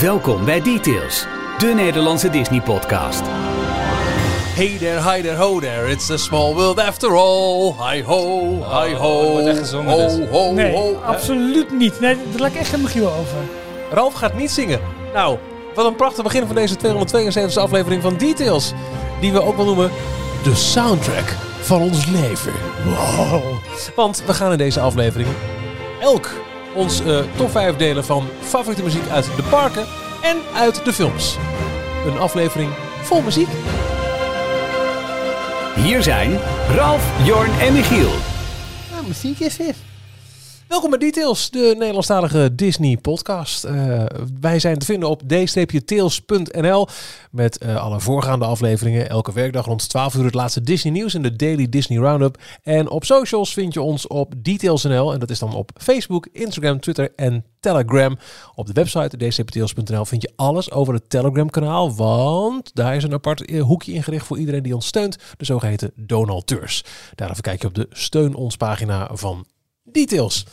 Welkom bij Details, de Nederlandse Disney-podcast. Hey there, hi there, ho there. It's a small world after all. Hi ho, hi ho. wordt echt gezongen ho, dus. ho, Nee, ho. absoluut niet. Nee, daar laat ik echt geen Michiel over. Ralf gaat niet zingen. Nou, wat een prachtig begin van deze 272e aflevering van Details. Die we ook wel noemen de soundtrack van ons leven. Wow. Want we gaan in deze aflevering elk ons eh, top 5 delen van favoriete muziek uit de parken en uit de films. Een aflevering vol muziek. Hier zijn Ralf, Jorn en Michiel. Nou, muziek is dit. Welkom bij Details, de Nederlandstalige Disney podcast. Eh, wij zijn te vinden op d-tails.nl met eh, alle voorgaande afleveringen. Elke werkdag rond 12 uur het laatste Disney nieuws en de Daily Disney Roundup. En op socials vind je ons op Details.nl en dat is dan op Facebook, Instagram, Twitter en Telegram. Op de website dcptails.nl vind je alles over het Telegram kanaal, want daar is een apart eh, hoekje ingericht voor iedereen die ons steunt, de zogeheten donateurs. Daarover kijk je op de steun ons pagina van Details.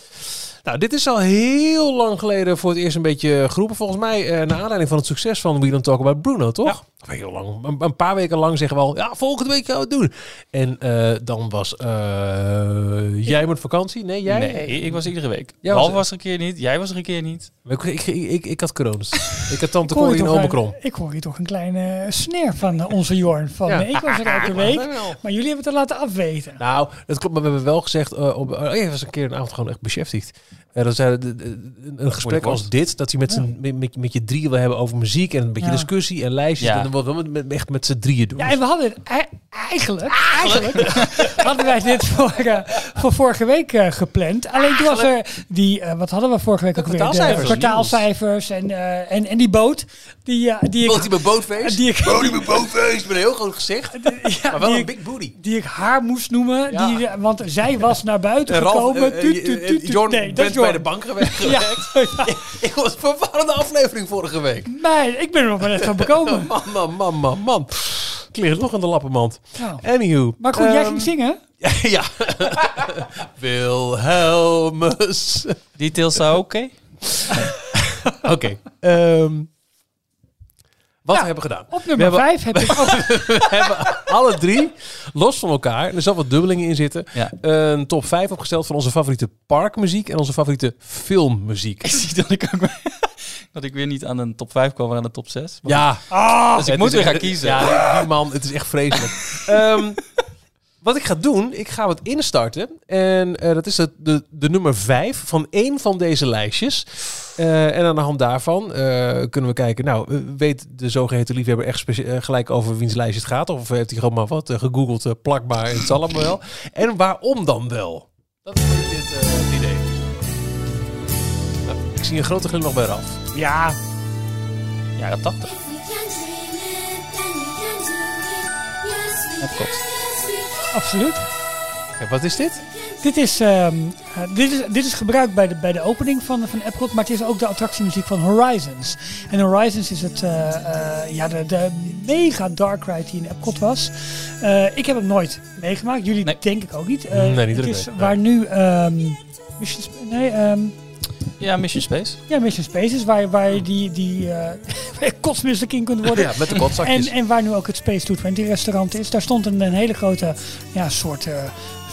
Nou, dit is al heel lang geleden voor het eerst een beetje geroepen. Volgens mij eh, naar aanleiding van het succes van We Don't Talk About Bruno, toch? Of Heel lang. Een, een paar weken lang zeggen we al, ja, volgende week gaan we het doen. En eh, dan was eh, jij met vakantie? Nee, jij? Nee, ik was iedere week. Jij Ralf was- er een keer niet, jij was er een keer niet. Ik, ik, ik, ik, ik had corona. ik had tante Corrie en Omicron. een- Ik hoor hier toch een kleine sneer van eh, onze Jorn. Van, Ja. nee, ik was er elke week, maar jullie hebben het er laten afweten. Nou, dat klopt, maar we hebben wel gezegd, op, oh, je was een keer een avond gewoon echt beschäftigd. Uh, dat zei, een gesprek als dit, dat hij met, z'n- met, met, met je drieën wil hebben over muziek en een beetje Ja. discussie en lijstjes. Ja. En dan wordt wel met, met, echt met z'n drieën doen. Ja, en we hadden eigenlijk, eigenlijk hadden wij dit voor, eh, voor vorige week eh, gepland. Alleen toen was er die, eh, wat hadden we vorige week De ook weer? De kwartaalcijfers. en, eh, en, en die boot. Die, die ik, Boot die met bootfeest? Die ik- Boot die met bootfeest, met een heel groot gezicht. ja, Maar wel een ik- big booty. die ik haar moest noemen. Ja. Die, want zij was naar buiten En Ralf, gekomen. Jorn Nee, dat bent bij de bank gewerkt. Ja, ja. Ik was een verwarrende aflevering vorige week. Nee, ik ben er nog maar net van bekomen. Man, man, man, man, man. Ik lig nog in de lappenmand. Nou. Anywho. Maar goed, jij ehm, ging zingen. Ja. Wilhelmus. Details zou oké? Oké. ehm, wat Ja. we hebben gedaan. Op nummer we hebben- 5 heb ik ook... We hebben alle drie, los van elkaar, er zal wat dubbelingen in zitten, Ja. een top 5 opgesteld van onze favoriete parkmuziek en onze favoriete filmmuziek. Ik zie dat ik ook dat ik weer niet aan een top 5 kwam, maar aan de top 6. Maar Ja, goed, dus ik het moet is weer echt- gaan kiezen. Ja, die man, het is echt vreselijk. Ehm, wat ik ga doen, ik ga wat instarten. En eh, dat is het, de, de nummer 5 van één van deze lijstjes. Eh, en aan de hand daarvan eh, kunnen we kijken. Nou, weet de zogeheten liefhebber echt gelijk over wiens lijstje het gaat? Of heeft hij gewoon maar wat gegoogeld, plakbaar en het zal allemaal wel? En waarom dan wel? Dat is dit eh, het idee. Nou, ik zie een grote glimlach bij Ralf. Ja, Jaren 80. Epcot. Absoluut. Wat is dit? Dit is, ehm, eh, dit is, dit is gebruikt bij de, bij de opening van, van Epcot, maar het is ook de attractiemuziek van Horizons. En Horizons is het, eh, eh, ja, de, de mega dark ride die in Epcot was. Ik heb hem nooit meegemaakt, jullie Nee. denk ik ook niet. Nee, niet het is waar nu Sp- nee, ehm, Ja, Mission Space. ja, Mission Space is, waar, waar je die, die eh, waar je kotsmisselijk in kunt worden. Ja, met de kotzakjes. En, en waar nu ook het Space 220 restaurant is, daar stond een, een hele grote ja, soort, eh,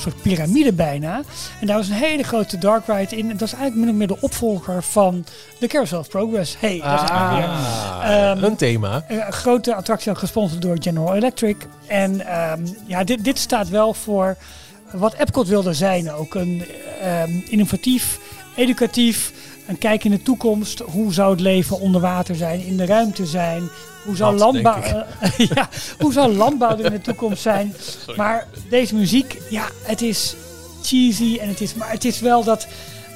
soort piramide bijna. En daar was een hele grote dark ride in. En dat is eigenlijk min of meer de opvolger van de Carousel of Progress. Hey, daar zijn we weer. Ah, Ehm, een thema. Een grote attractie gesponsord door General Electric. En ehm, ja, dit, dit staat wel voor wat Epcot wilde zijn ook. Een ehm, innovatief, educatief, een kijk in de toekomst. Hoe zou het leven onder water zijn, in de ruimte zijn? Hoe zou, landbouw, ja, hoe zou landbouw er in de toekomst zijn? Maar deze muziek, ja, het is cheesy en het is, maar het is wel dat,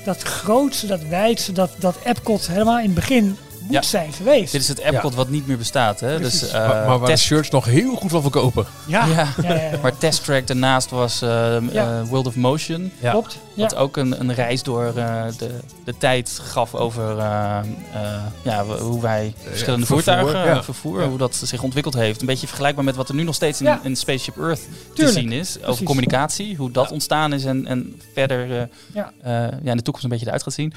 dat grootste, dat wijdste, dat, dat Epcot helemaal in het begin moet Ja. zijn geweest. Dit is het Epcot wat niet meer bestaat. Hè? Dus, eh, maar, maar waar test, de shirts nog heel goed van verkopen. ja, Ja. ja, ja, ja. maar Test Track daarnaast was eh, Ja. eh, World of Motion. Ja. klopt. Ja. Wat ook een, een reis door eh, de, de tijd gaf over eh, eh, ja, hoe wij verschillende vervoer, voertuigen, ja. vervoer, Ja. hoe dat zich ontwikkeld heeft. Een beetje vergelijkbaar met wat er nu nog steeds in, Ja. in Spaceship Earth Tuurlijk, te zien is. Over precies. communicatie, hoe dat ontstaan is en, en verder eh, Ja. ja, in de toekomst een beetje eruit gaat zien.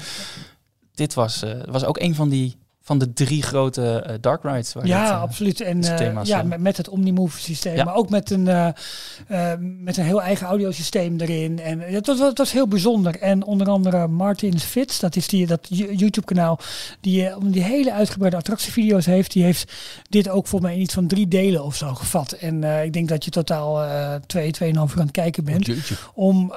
Dit was, eh, was ook een van die van de drie grote eh, dark rides. Waar Ja, dit, eh, absoluut. En eh, thema's ja, met, met het Omnimove systeem, Ja. maar ook met een, eh, eh, met een heel eigen audiosysteem erin. En het was, het was heel bijzonder. En onder andere Martin's Fits, dat is die, dat Yo- YouTube-kanaal, die, eh, die hele uitgebreide attractievideo's heeft. Die heeft dit ook voor mij in iets van drie delen of zo gevat. En eh, ik denk dat je totaal eh twee, tweeënhalf uur aan het kijken bent Jeetje. om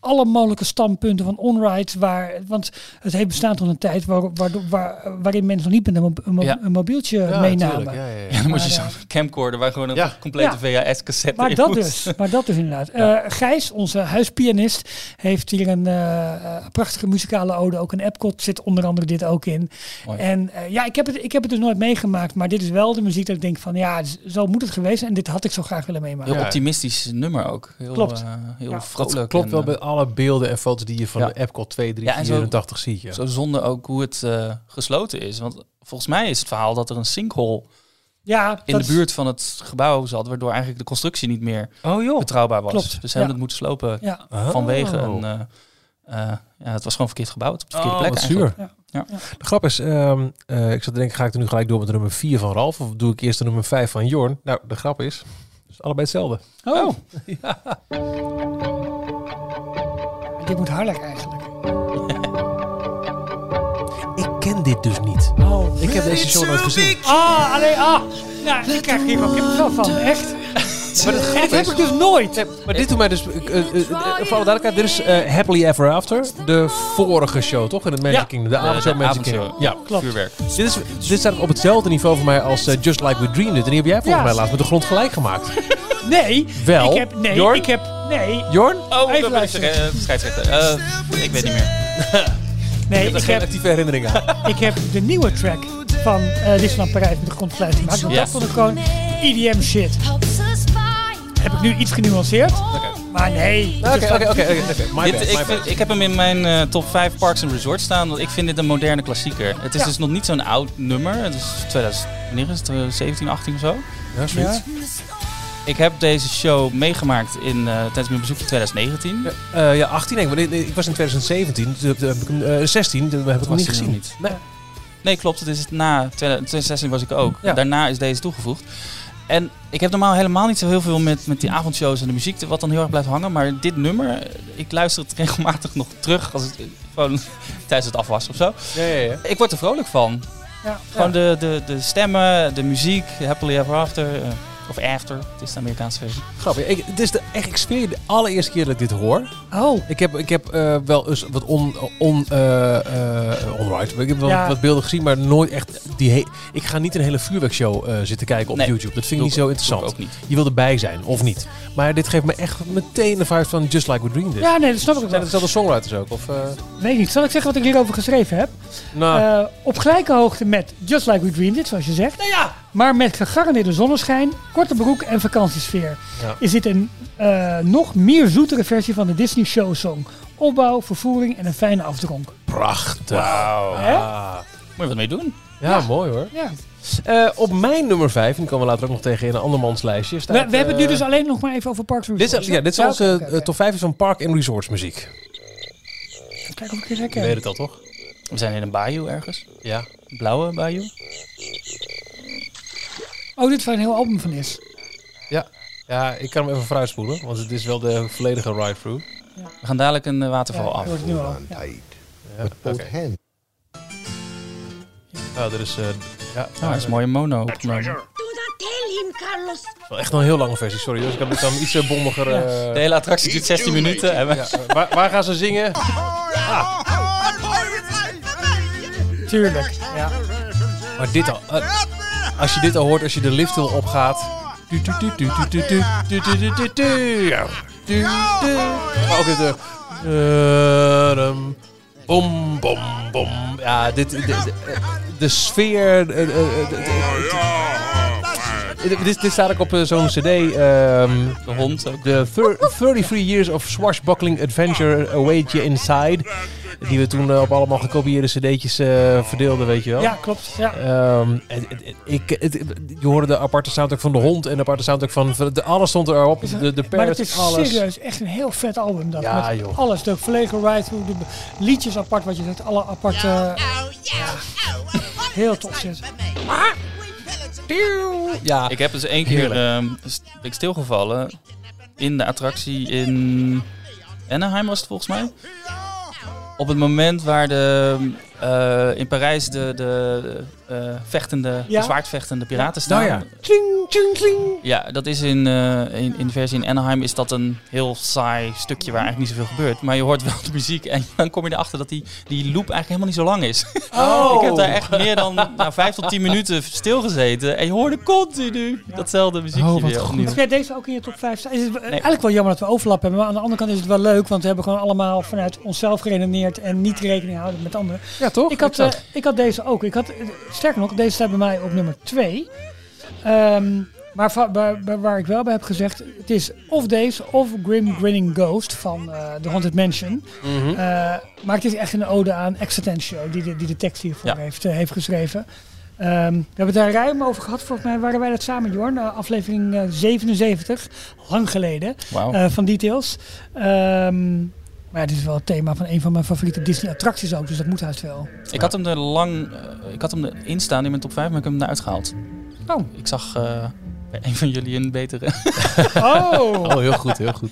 alle mogelijke standpunten van onride, waar, want het heeft bestaan tot een tijd waar, waardoor- waar, waarin mensen nog niet met een, mo- een, mo- Ja. een mobieltje Ja, meenamen. ja, ja, ja. Ja, dan moest je zo'n camcorder waar gewoon een Ja. complete Ja. VHS-cassette Maar in dat dus, maar dat dus inderdaad. Eh, Gijs, onze huispianist, heeft hier een eh, prachtige muzikale ode. Ook een Epcot zit onder andere dit ook in. Mooi. En eh, ja, ik heb, het, ik heb het dus nooit meegemaakt, maar dit is wel de muziek dat ik denk van ja, zo moet het geweest. En dit had ik zo graag willen meemaken. Heel Ja. optimistisch nummer ook. Heel, Klopt. eh, heel Ja. vrolijk. Dat klopt en, wel bij alle beelden en foto's die je van Ja. de Epcot 2, 3, Ja, en zo- 84 ziet. Ja. Zo zonde ook hoe het eh, gesloten is. Want volgens mij is het verhaal dat er een sinkhole Ja, in de buurt van het gebouw zat, waardoor eigenlijk de constructie niet meer Oh joh. betrouwbaar was. Klopt, Dus ze ja. hebben het moeten slopen Ja, vanwege Oh. een... eh, eh, ja, het was gewoon verkeerd gebouwd op de verkeerde Oh, plek zuur. Ja. Ja. De grap is, ehm, eh, ik zat te denken, ga ik er nu gelijk door met de nummer 4 van Ralf? Of doe ik eerst de nummer 5 van Jorn? Nou, de grap is, het is allebei hetzelfde. Oh. Dit moet harder eigenlijk. Ik ken dit dus niet. Oh. Ik heb deze show nooit gezien. Ah, alleen ah. Ja, ik krijg hier wel van, echt. Maar dat heb ik dus nooit. maar dit doet mij dus, eh, eh, eh, voor alle duidelijkheid, dit is eh, Happily Ever After. De vorige show, toch? In het Magic Ja. Kingdom. De avondshow Magic avondshow. Kingdom. Ja. Klopt. Vuurwerk. Dit, is, dit staat op hetzelfde niveau voor mij als eh, Just Like We Dreamed It. En die heb jij volgens Ja. mij laatst met de grond gelijk gemaakt. Nee. Wel. Ik heb, nee, Jorn? ik heb, nee, Jorn? Oh, Even dat wil ik luisteren. zeggen. eh, scheidsrechter. Eh, ik weet niet meer. nee, Ik heb ik geen heb, actieve herinnering aan. ik heb de nieuwe track van eh Disneyland Parijs met de grondgeluid gemaakt. Want Ja. dat vond ik gewoon EDM shit. Heb ik nu iets genuanceerd. Maar nee. Oké, oké, oké. oké, oké. My Dit- bad, ik, my vind- bad. ik heb hem in mijn eh, top 5 Parks and Resorts staan, want ik vind dit een moderne klassieker. Het is Ja. dus nog niet zo'n oud nummer. Het is 2000, wanneer is het? Eh, 17, 18 of zo. Ja, zoiets. Ik heb deze show meegemaakt in, eh, tijdens mijn bezoek in 2019. Eh, ja, 18 denk ik. Maar ik was in 2017. Dus heb ik hem, eh, 16. Dat heb ik hem Was niet nog gezien. niet? Nee. Nee, klopt. Het is na 2016 was ik ook. Ja. Daarna is deze toegevoegd. En ik heb normaal helemaal niet zo heel veel met, met die avondshows en de muziek, wat dan heel erg blijft hangen. Maar dit nummer, eh, ik luister het regelmatig nog terug als het eh, gewoon tijdens het afwas of zo. Ja, ja, ja. Ik word er vrolijk van. Ja. Gewoon de, de, de stemmen, de muziek, Happily Ever After. Of After, het is de Amerikaanse versie. Grappig. Ik, het is de, echt, ik zweer de allereerste keer dat ik dit hoor. Oh. Ik heb, ik heb eh, wel eens wat on, on, eh, onright. Ik heb wel Ja. wat beelden gezien, maar nooit echt die he- Ik ga niet een hele vuurwerkshow zitten kijken op Nee, YouTube. Dat vind ik niet zo interessant. ook niet. Je wil erbij zijn, of niet. Maar dit geeft me echt meteen de vibe van Just Like We Dreamed It. Ja, nee, dat snap ik Zijn wel. het dezelfde songwriters ook? Of, Weet ik niet. Zal ik zeggen wat ik hierover geschreven heb? nou, op gelijke hoogte met Just Like We Dreamed It, zoals je zegt. nou ja. Maar met gegarandeerde zonneschijn, korte broek en vakantiesfeer. Ja. Is dit een eh, nog meer zoetere versie van de Disney Show Song. Opbouw, vervoering en een fijne afdronk. Prachtig. Ah. Moet je wat mee doen? Ja, mooi hoor. Ja. Eh, op mijn nummer 5, en die komen we later ook nog tegen in een andermans lijstje. Staat, We, we hebben het nu eh, dus alleen nog maar even over Parks and Dit is, Resorts. ja, dit is onze top 5 is van Park and Resorts muziek. Kijk of ik het Je herken. weet het al, toch? We zijn in een bayou ergens. Ja. Blauwe bayou. Oh, dit is waar een heel album van is. Ja. Ja, ik kan hem even vooruitspoelen, want het is wel de volledige ride-through. We gaan dadelijk een eh, waterval Ja, af. het nu al. Ja. Ja, hands. Nou, er is, eh, ja, Nou, dat is een mooie mono. opgenomen. Do not tell him, Carlos. wel echt nog een heel lange versie, sorry. Dus ik kan, ik kan iets eh, bondiger... eh, De hele attractie duurt 16 minuten. En we- ja, waar, waar gaan ze zingen? Tuurlijk. Ja. Maar dit al... Als je dit al hoort, als je de lift wil opgaat. Ook het. Bom, bom, bom. Ja, dit. De, de, de sfeer. Dit, dit staat ook op eh, zo'n cd. ehm, De hond ook. de thir- 33 Years of Swashbuckling Adventure Await You Inside. Die we toen eh, op allemaal gekopieerde cd'tjes eh, verdeelden, weet je wel. ja, klopt. Ja. Ehm, en- en- ik, het- je hoorde de aparte soundtrack van de hond en de aparte soundtrack van... van de, alles stond erop. De, de maar het parrot, is alles. serieus echt een heel vet album. Dat, Ja, met joh. alles. De volledige ride-through, de liedjes apart, wat je zegt, alle aparte... Heel tof dit. Ja, Ik heb dus één keer ehm, ik stilgevallen in de attractie in Anaheim was het volgens mij. Op het moment waar de, eh, in Parijs de, de, vechtende, Ja. de zwaardvechtende piraten staan. nou ja. Tling, tling, tling. Ja, dat is in, eh, in, in de versie in Anaheim is dat een heel saai stukje waar eigenlijk niet zoveel gebeurt. Maar je hoort wel de muziek en dan kom je erachter dat die, die loop eigenlijk helemaal niet zo lang is. Oh. ik heb daar echt meer dan nou, vijf tot tien minuten stilgezeten en je hoorde continu datzelfde muziekje Oh, wat weer goed. opnieuw. Heb jij deze ook in je top 5 staan? Is het eigenlijk wel jammer dat we overlap hebben. Maar aan de andere kant is het wel leuk. Want we hebben gewoon allemaal vanuit onszelf geredeneerd. En niet rekening houden met anderen. ja toch? Ik had, eh, ik had deze ook. Ik had, eh, sterker nog, deze staat bij mij op nummer 2. maar va- waar, ik wel bij heb gezegd, het is of deze of Grim Grinning Ghost van eh The Haunted Mansion. Mhm. Eh, maar het is echt een ode aan Exitentio, die de, die de tekst hiervoor Ja. heeft, eh, heeft geschreven. Ehm, we hebben het daar ruim over gehad. Volgens mij waren wij dat samen, Jorn. aflevering eh, 77, lang geleden, eh, van Details. Ehm, maar ja, dit is wel het thema van een van mijn favoriete Disney-attracties ook. Dus dat moet haast wel. Ik had hem er lang, eh, ik had hem erin staan in mijn top 5, maar ik heb hem eruit gehaald. Oh. Ik zag eh, bij een van jullie een betere. Oh! Oh, heel goed, heel goed.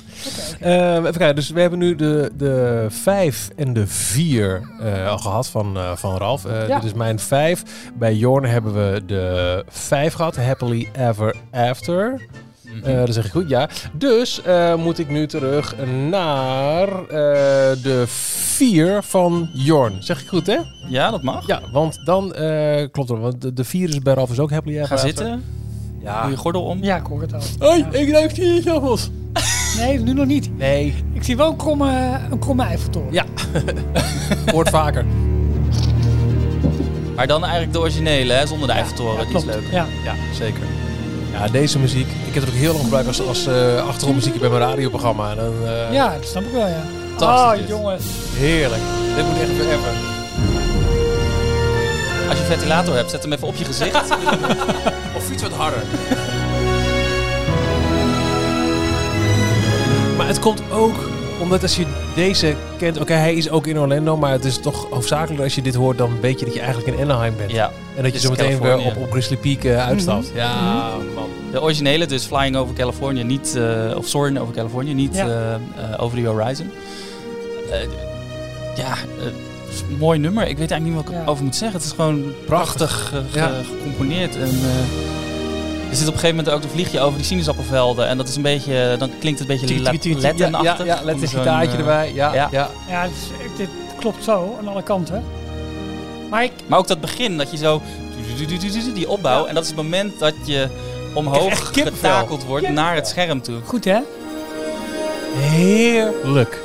Eh, even kijken, dus we hebben nu de, de vijf en de vier eh, al gehad van, eh, van Ralf. Eh, Ja. Dit is mijn vijf. Bij Jorn hebben we de vijf gehad, Happily Ever After. Eh, dat zeg ik goed, ja. Dus eh, moet ik nu terug naar eh, de vier van Jorn. Zeg ik goed, hè? ja, dat mag. Ja, want dan eh, klopt het. Want de, de vier is bij Ralf is ook Happily Ever Ga zitten, doe Ja. je gordel om. Ja, ik hoor het al. Hoi, Ja. ik ruik die appels. Nee, nu nog niet. Nee, Ik zie wel een kromme, een kromme Eiffeltoren. Ja. hoort vaker. Maar dan eigenlijk de originele, hè, zonder de Eiffeltoren. Ja, die is klopt. leuk. Ja. Ja, zeker. Ja, deze muziek. Ik heb het ook heel lang gebruikt als, als eh, achtergrondmuziekje bij mijn radioprogramma. En dan, eh, ja, dat snap ik wel, ja. Fantastisch Oh, dit. jongens. Heerlijk. Dit moet echt weer even. Als je een ventilator hebt, zet hem even op je gezicht. Of fiets wat harder. maar het komt ook omdat als je deze kent... Oké, hij is ook in Orlando, maar het is toch hoofdzakelijk als je dit hoort... dan weet je dat je eigenlijk in Anaheim bent. ja, En dat je is zo meteen weer op, op Grizzly Peak eh, uitstapt. Ja, man. de originele dus Flying Over California, niet, eh, of Soaring Over California, niet Ja. eh, eh, Over the Horizon. Ja, mooi nummer. Ik weet eigenlijk niet wat ik Ja. over moet zeggen. Het is gewoon prachtig ge- Ja. gecomponeerd. En, eh, er zit op een gegeven moment ook een vliegje over die sinaasappelvelden. En dat is een beetje, dan klinkt het een beetje. Lettenachtig. Ja, ja, ja let een gitaartje eh, erbij. Ja, ja. ja. Ja, het is- dit klopt zo aan alle kanten. Maar ik, Maar ook dat begin, dat je zo die opbouw. Ja. En dat is het moment dat je omhoog getakeld wordt naar het scherm toe. goed hè? Heerlijk.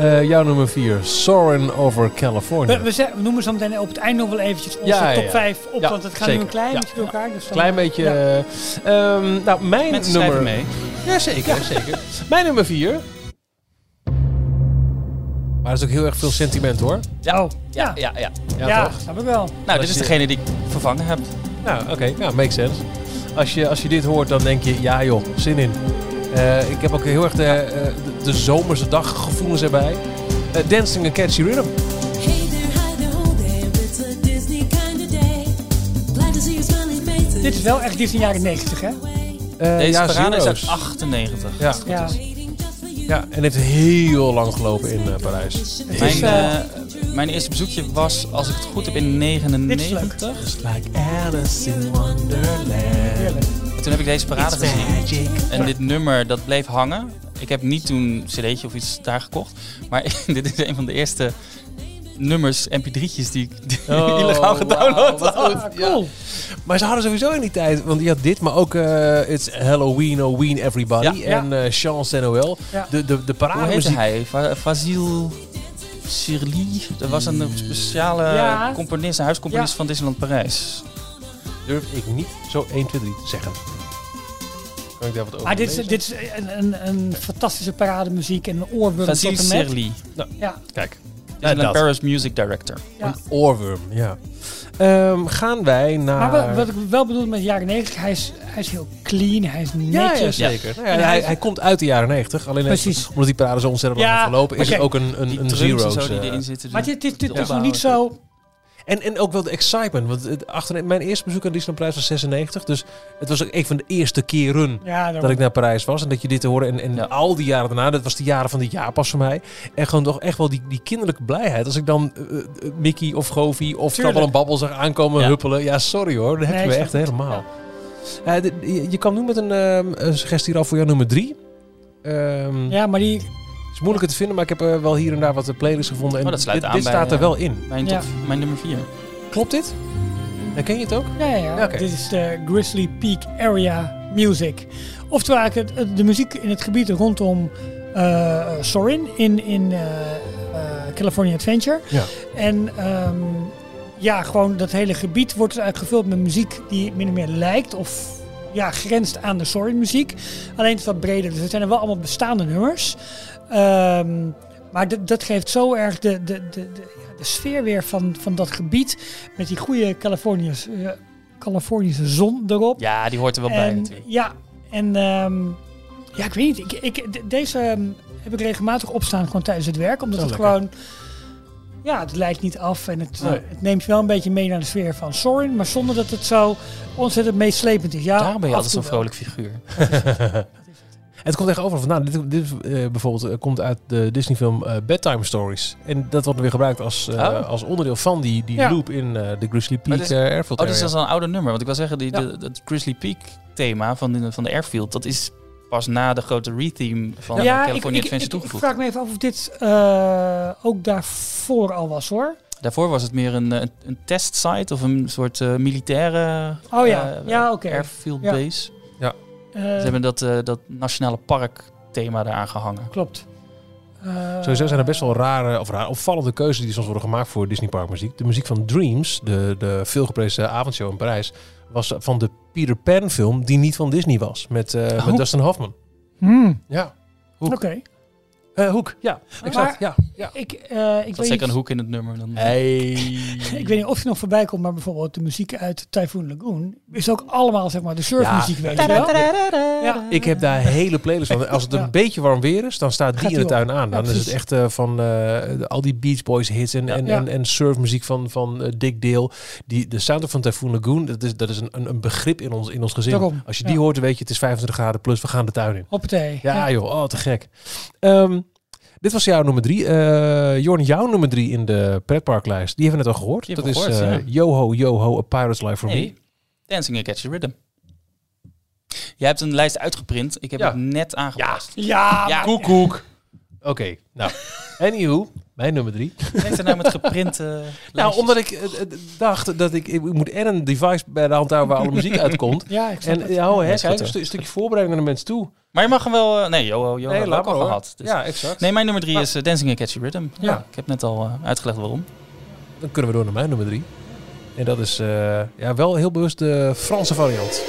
Eh, jouw nummer 4, Soarin' Over California. We, we, ze- we noemen zo meteen op het eind nog wel eventjes onze Ja, top ja. 5 op. Ja, want het gaat zeker. nu een klein Ja, beetje door elkaar. Dus Klein beetje. Ja. eh, ehm, nou, mijn Mensen nummer. mee. Ja, zeker, zeker. Mijn nummer 4. Maar er is ook heel erg veel sentiment hoor. Ja, Oh, ja. ja, ja. Ja, Ja, toch? snap ik wel. Nou, Als dit is je- degene die ik vervangen heb. Nou, oké. Ja, makes sense. Als je, als je dit hoort, dan denk je, ja joh, zin in. Eh, ik heb ook heel erg de, eh, de, de zomerse daggevoelens erbij. Eh, dancing a Catchy Rhythm. Faces. Dit is wel echt Disney jaren 90 hè? Eh, Deze ja, parade is uit Zero's. 98. Ja. Ja. ja, en heeft heel lang gelopen in eh, Parijs. Mijn, eh, eh, mijn eerste bezoekje was, als ik het goed heb, in Dit is 99. It's like Alice in Wonderland. Heerlijk. En toen heb ik deze parade It's gezien. magic. En dit nummer, dat bleef hangen. Ik heb niet toen een cd'tje of iets daar gekocht. Maar dit is een van de eerste nummers, mp3'tjes die ik Oh, illegaal gedownload had. goed. Ja. Maar ze hadden sowieso in die tijd, want je had dit, maar ook eh It's Halloween, oh Ween Everybody Ja. en eh Chance en Noël. Ja. De, de, de Hoe heette hij? Va Fazil Sirli. Dat was een speciale Ja. componist, een huiscomponist Ja. van Disneyland Parijs. Durf ik niet zo 1, 2, 3 te zeggen. Kan ik daar wat over Maar dit is, dit is een, een, een fantastische parademuziek en een tot en met. Sirli. Ja, Kijk, Disneyland dat. Paris Music Director. ja. een oorworm, ja. Ehm, gaan wij naar... Maar wat, ik wel bedoel met de jaren 90, hij is, hij is heel clean, hij is netjes. ja, zeker. Nou ja, En hij, hij- hij komt uit de jaren 90. Alleen Precies. omdat die parade zo ontzettend lang heeft gelopen, is oké. het ook een, een, Die een zero's. die eh, erin zitten. Maar dit, dit, is nog niet zo... En, en ook wel de excitement. Want het, achter, mijn eerste bezoek aan Disneyland Parijs was 96. Dus het was ook een van de eerste keren Ja, dat ik naar Parijs was. En dat je dit te horen. En, en Ja. al die jaren daarna, dat was de jaren van dit jaar pas voor mij. En gewoon toch echt wel die, die kinderlijke blijheid. Als ik dan eh, eh, Mickey of Goofy of Tuurlijk. Trabbel en Babbel zag aankomen Ja. huppelen. Ja, sorry hoor. Dat heb Nee, je me ik echt het. helemaal. Eh, je, je kan nu met een, een suggestie al voor jou nummer drie. Ehm, Ja, maar die... Het is moeilijker te vinden, maar ik heb eh, wel hier en daar wat playlists gevonden. En Oh, dat sluit dit, aan dit bij, staat er eh, wel in. Mijn, top, mijn nummer 4. Klopt dit? Herken je het ook? Ja, ja, ja. Dit is de Grizzly Peak Area Music. Oftewel eigenlijk de muziek in het gebied rondom eh Sorin in, in eh, eh, California Adventure. Ja. En ehm, ja, gewoon dat hele gebied wordt dus eigenlijk gevuld met muziek die min of meer lijkt of ja, grenst aan de Sorin muziek. Alleen het is wat breder. Dus het zijn er wel allemaal bestaande nummers. Ehm, maar dat- dat geeft zo erg de, de, de, de, ja, de sfeer weer van, van dat gebied. Met die goede Californiërs, eh, Californische zon erop. Ja, die hoort er wel bij en, natuurlijk. ja, en ehm, ja, ik weet niet. Ik, ik, de- deze ehm, heb ik regelmatig opstaan gewoon tijdens het werk. Omdat Zo het lekker. gewoon... Ja, het lijkt niet af en het, Nee. het neemt je wel een beetje mee naar de sfeer van Sorin. Maar zonder dat het zo ontzettend meeslepend is. Ja, Daarom ben je altijd zo'n vrolijk figuur. Het komt echt overal vandaan. Dit, dit eh, bijvoorbeeld eh, komt uit de Disney-film eh, Bedtime Stories. En dat wordt weer gebruikt als, eh, Oh. als onderdeel van die, die Ja. loop in eh, de Grizzly Peak Airfield Oh, dit is al een ouder nummer. Want ik wil zeggen, die, Ja. de, het Grizzly Peak thema van de, van de Airfield, dat is pas na de grote retheme van ja, California ik, Adventure ik, ik toegevoegd. vraag me even af of dit eh, ook daarvoor al was hoor. Daarvoor was het meer een, een, een testsite of een soort eh, militaire Oh ja, ja oké. Airfield Ja. base. Eh, Ze hebben dat, eh, dat nationale park thema daar aangehangen. Klopt. Eh, Sowieso zijn er best wel rare, of raar, opvallende keuzes die soms worden gemaakt voor Disney Park muziek. De muziek van Dreams, de, de veelgeprezen avondshow in Parijs, was van de Peter Pan film die niet van Disney was. Met, met Dustin Hoffman. hmm, Ja. Oké. Eh, Hoek, ja. Exact, ja. ja. Ik, eh, ik weet zeker niet- een hoek in het nummer. Dan, Hey. Ik weet niet of je nog voorbij komt, maar bijvoorbeeld de muziek uit Typhoon Lagoon is ook allemaal zeg maar de surfmuziek, Ja. weet je wel? Ja. Ik heb daar hele playlists van. Als het Ja. een beetje warm weer is, dan staat die Gaat in de tuin aan. Ja, Dan is het echt eh, van eh, al die Beach Boys hits en, en, Ja. en, en surfmuziek van, van eh, Dick Dale. Die, de sound van Typhoon Lagoon, dat is, dat is een, een, een begrip in ons, in ons gezin. Daarom, Als je die ja. hoort, dan weet je het is 25 graden plus, we gaan de tuin in. Hoppatee. Ja, joh, oh, te gek. Ehm, dit was jouw nummer drie. Eh Jorn, jouw nummer drie in de pretparklijst. Die hebben we net al gehoord. Dat is gehoord, eh, Yo-Ho, Yo-Ho, A Pirate's Life for Me. Dancing a Catchy Rhythm. Jij hebt een lijst uitgeprint. Ik heb Ja. het net aangepast. Ja, Ja, Koek, koek. Oké, nou. Anywho, mijn nummer drie. Kijk er nou met geprinte Nou, lijstjes. omdat ik eh, eh, dacht dat ik, ik moet en een device bij de hand houden waar alle muziek uitkomt. ja, ik snap En het. ja, oh, hè, Ja, is kijk, goed, een, hoor. stu- een stukje voorbereiding naar de mensen toe. Maar je mag hem wel... eh, nee, Joho, Joho ook al hoor. gehad. Dus- Ja, exact. Nee, mijn nummer drie Nou. is eh, Dancing a Catchy Rhythm. Ja. Ja. Ik heb net al eh, uitgelegd waarom. Dan kunnen we door naar mijn nummer drie. En dat is eh, ja, wel heel bewust de Franse variant.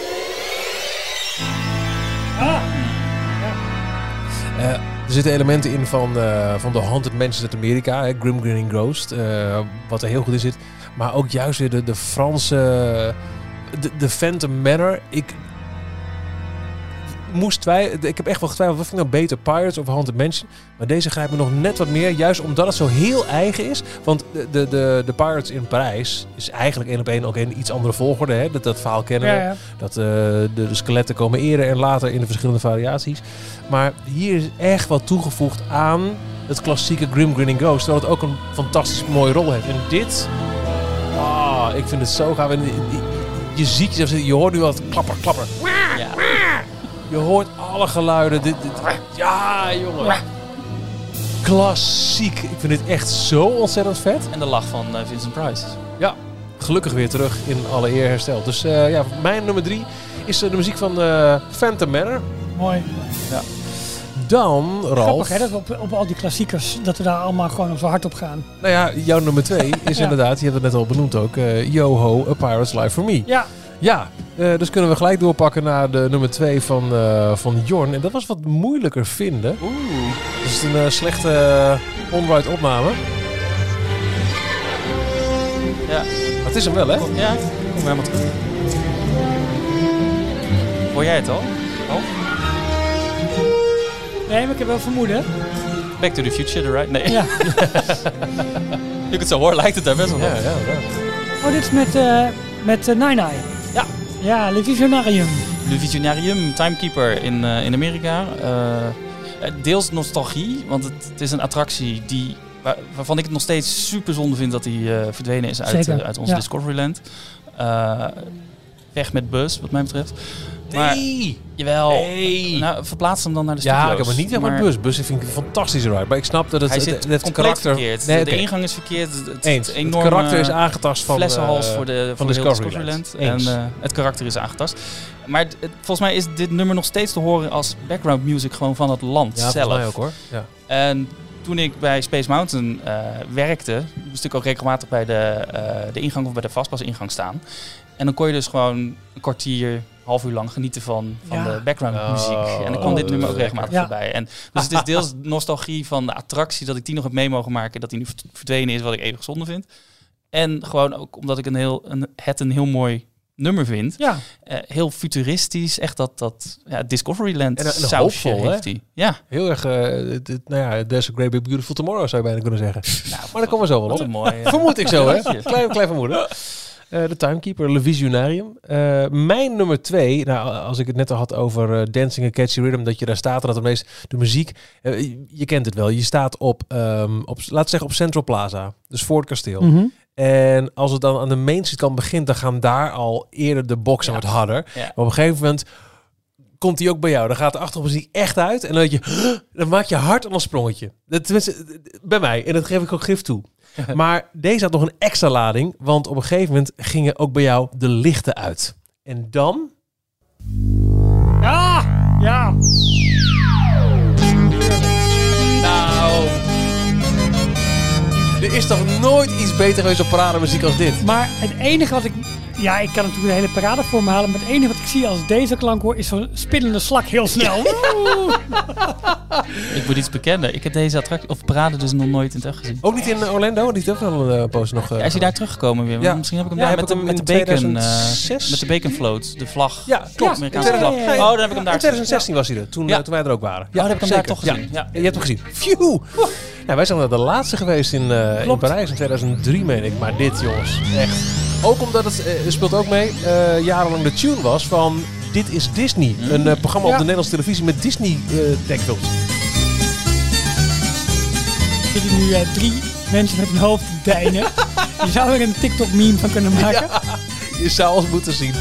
Eh, er zitten elementen in van, eh, van de Haunted Mansions uit Amerika, hè, Grim Grinning Ghost, eh, wat er heel goed in zit. Maar ook juist weer de, de Franse, de, de Phantom Manor. Ik moest twijfelen, ik heb echt wel getwijfeld, wat vind ik nou beter, Pirates of Haunted Mansion? Maar deze grijpt me nog net wat meer, juist omdat het zo heel eigen is. Want de, de, de, de Pirates in Parijs is eigenlijk één op één ook in iets andere volgorde. Hè? Dat, dat verhaal kennen we. Ja, ja. Dat eh, de, de skeletten komen eerder en later in de verschillende variaties. Maar hier is echt wat toegevoegd aan het klassieke Grim Grinning Ghost. Terwijl het ook een fantastisch mooie rol heeft. En dit, ah, ik vind het zo gaaf. En je, ziet jezelf zitten, je hoort nu wat klapper, klapper. Ja. Je hoort alle geluiden. Dit, dit- ja, jongen. Klassiek. Ik vind dit echt zo ontzettend vet. En de lach van eh, Vincent Price. Ja, gelukkig weer terug in alle eer hersteld. Dus eh, ja, mijn nummer drie is eh, de muziek van eh Phantom Manor. Mooi. Dan, Ralf. Grappig hè, dat we op, op al die klassiekers, dat we daar allemaal gewoon zo hard op gaan. Nou ja, jouw nummer twee is Ja. inderdaad, je hebt het net al benoemd ook, eh Yo-Ho, A Pirate's Life for Me. Ja, Ja, eh, dus kunnen we gelijk doorpakken naar de nummer twee van, eh, van Jorn. En dat was wat moeilijker vinden. Oeh. Dat is een eh, slechte uh, on-ride opname. Ja. Maar het is hem wel, hè? Ja, kom helemaal terug. Hoor jij het al? Oh, nee, maar ik heb wel vermoeden. Back to the Future, the right? Nee. Ja. Nu ik het zo hoor, lijkt het daar best wel Ja, op. ja, ja. Oh, dit is met, eh met Nine Eye. Ja. Le Visionarium. Le Visionarium, Timekeeper in, eh, in Amerika. Eh, eh, deels nostalgie, want het, het is een attractie die, waar- waarvan ik het nog steeds super zonde vind dat die verdwenen is uit, uit onze ja. Discoveryland. Weg met Buzz, wat mij betreft. Maar, Nee. jawel, Nee. nou, verplaats hem dan naar de Ja, studio's. ik heb het niet helemaal Maar bus. Bus vind ik een fantastische ride. Maar ik snap dat het, Hij het, karakter... verkeerd. Nee, de, ingang is verkeerd. Het, het, Eens. het Het enorme karakter is aangetast van... flessenhals eh, voor de, van voor de Discoveryland. Discoveryland. Eens. En eh, het karakter is aangetast. Maar volgens mij is dit nummer nog steeds te horen als background music gewoon van het land ja, zelf. volgens mij ook hoor. Ja. En toen ik bij Space Mountain eh, werkte, moest ik ook regelmatig bij de, eh, de ingang of bij de vastpasingang staan. En dan kon je dus gewoon een kwartier, half uur lang genieten van, van Ja. de background Oh, muziek. En dan kwam dit nummer ook regelmatig Ja. voorbij. En, dus het is deels nostalgie van de attractie dat ik die nog heb mee mogen maken, dat die nu verd- verdwenen is, wat ik eeuwig zonde vind. En gewoon ook omdat ik een heel, een, het een heel mooi nummer vind. Ja, Eh, heel futuristisch, echt dat, dat ja, Discoveryland En een- en sausje hoopvol, heeft hij. Ja, Heel erg... eh, het- nou ja, There's a great big beautiful tomorrow zou je bijna kunnen zeggen. nou, Maar daar komen we zo wel op. een mooi. Vermoed ik zo, hè? Klein, klein vermoeden. Eh, de Timekeeper, Le Visionarium. Eh, mijn nummer twee, nou, als ik het net al had over eh, Dancing a Catchy Rhythm, dat je daar staat en dat de, meest, de muziek, je- je kent het wel, je staat op, ehm, op, laten we zeggen op Central Plaza, dus voor het kasteel. Mhm. En als het dan aan de Main Street kant begint, dan gaan daar al eerder de boksen Ja. wat harder. Ja. Maar op een gegeven moment komt die ook bij jou. Dan gaat de achtergrondmuziek echt uit. En dan, weet je, dan maak je hard een sprongetje. Dat, tenminste, bij mij. En dat geef ik ook gif toe. Maar deze had nog een extra lading. Want op een gegeven moment gingen ook bij jou de lichten uit. En dan... Ja, ja. Nou, Er is toch nooit iets beter geweest op parademuziek als dit? Maar het enige wat ik... Ja, ik kan natuurlijk de hele parade voor me halen. Maar het enige wat ik zie als deze klank hoor... is zo'n spinnende slak heel snel. Ik moet iets bekennen. Ik heb deze attractie of parade dus nog nooit in het echt gezien. Ook niet in Orlando? Die heeft ook wel een uh, post nog... eh, Ja, is hij daar teruggekomen weer? Ja. Misschien heb ik hem Ja, daar heb met, hem met de in bacon, eh, 2006? met de bacon float, de vlag. Ja, klopt. Amerikaanse Ja, vlag. ja, ja, ja. Oh, dan heb ik hem daar. in 2016 was hij er, toen, Ja. eh, toen wij er ook waren. Ja, dan heb ik hem daar zeker. toch gezien. Ja. Ja, je hebt hem gezien. Phew! Nou, wij zijn de laatste geweest in, eh, in. Parijs in 2003, meen ik. Maar dit, jongens, echt. Ook omdat het eh, speelt ook mee, eh, jarenlang de tune was van Dit is Disney. Een eh, programma op de Nederlandse televisie met Disney techfilms. Er zitten nu drie mensen met hun hoofd te deinen. Je zou er een TikTok-meme van kunnen maken. Ja, Je zou ons moeten zien.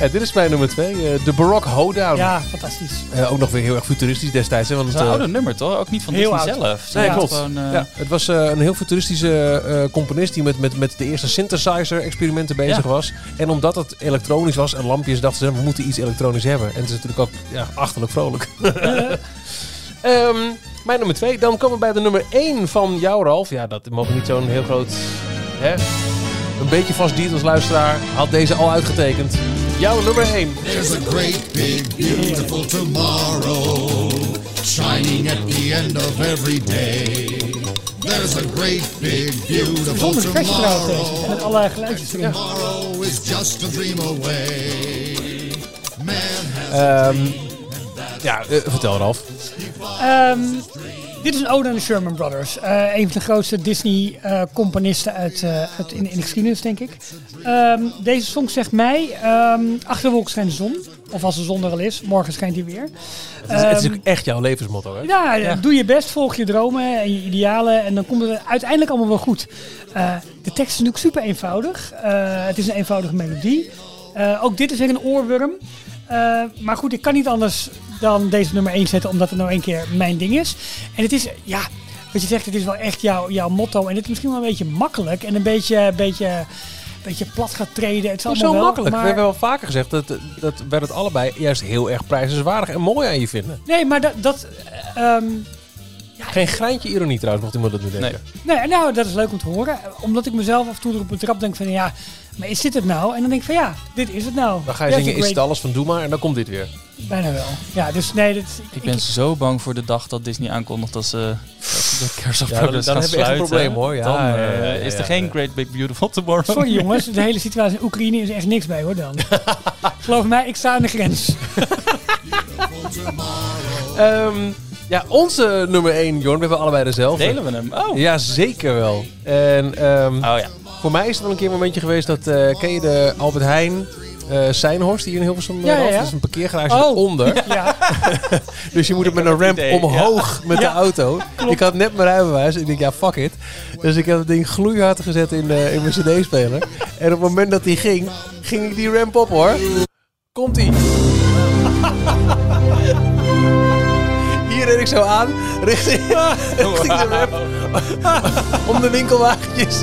Ja, dit is mijn nummer twee, eh, de Baroque Hoedown. fantastisch. Eh, ook nog weer heel erg futuristisch destijds. Hè, want Dat het, is een eh, oude nummer, toch? Ook niet van Heel Disney oud. zelf. Ze Nee, klopt. Gewoon, eh, ja, het was eh, een heel futuristische eh, componist die met, met, met de eerste synthesizer-experimenten bezig Ja. was. En omdat het elektronisch was en lampjes, dachten ze, we moeten iets elektronisch hebben. En het is natuurlijk ook ja, achterlijk vrolijk. Ehm, mijn nummer twee. Dan komen we bij de nummer één van jou, Ralf. Ja, dat mogen niet zo'n heel groot... Hè? Een beetje vast diert als luisteraar. Had deze al uitgetekend. Jouw nummer één. There's a great big beautiful tomorrow shining at the end of every day. There's a great big beautiful tomorrow. Met alle geluidjes erin. Tomorrow is just a dream away. Man has Ehm, ja, eh, vertel Ralf. Ehm, dit is een ode aan de Sherman Brothers. Eh, een van de grootste Disney-componisten uit, eh, uit in, in de geschiedenis, denk ik. Ehm, deze song zegt mij, ehm, achter de wolk schijnt de zon. Of als de zon er al is, morgen schijnt hij weer. Het is, het is ook echt jouw levensmotto, hè? ja, Ja. doe je best, volg je dromen en je idealen en dan komt het uiteindelijk allemaal wel goed. Eh, de tekst is natuurlijk super eenvoudig. Eh, het is een eenvoudige melodie. Eh, ook dit is weer een oorworm. Eh, maar goed, ik kan niet anders dan deze nummer 1 zetten, omdat het nou een keer mijn ding is. En het is, ja, wat je zegt, het is wel echt jouw, jouw motto. En het is misschien wel een beetje makkelijk en een beetje, beetje, beetje plat gaat treden. Het is allemaal Zo wel, makkelijk. maar- We hebben wel vaker gezegd dat, dat wij het allebei juist heel erg prijzenswaardig en mooi aan je vinden. Nee, maar dat... dat ehm, Geen greintje ironie trouwens, mocht iemand dat nu denken. Nee, nou, dat is leuk om te horen. Omdat ik mezelf af en toe erop betrap denk van ja, maar is dit het nou? En dan denk ik van ja, dit is het nou. Dan ga je There's zingen Is het alles van Doe maar en dan komt dit weer. Bijna wel. Ja, dus nee, dit, Ik ben zo bang voor de dag dat Disney aankondigt dat ze de of Ja, dan- dan gaan heb je echt een probleem, hoor. Ja, dan ja, eh, ja, ja, is er ja, geen ja. Great Big Beautiful Tomorrow. Sorry jongens, de hele situatie in Oekraïne is echt niks bij hoor dan. Geloof mij, ik sta aan de grens. Ehm, ja, onze nummer 1, Jorn, we hebben allebei dezelfde. Delen we hem? Oh, Ja, zeker wel. En ehm, oh ja. Voor mij is het wel een keer een momentje geweest dat... eh, ken je de Albert Heijn... eh Seinhorst, die hier in Hilversum Ja, ja, ja. Dat is een parkeergarage Oh. eronder. Ja, Dus je moet het met een ramp idee, omhoog met de auto. Ik had net mijn rijbewijs. Ik denk, ja, fuck it. Dus ik heb het ding gloeihard gezet in, eh, in mijn cd-speler. En op het moment dat die ging, ging ik die ramp op, hoor. Komt-ie. Ik zo aan, richting, richting de. Om de winkelwagentjes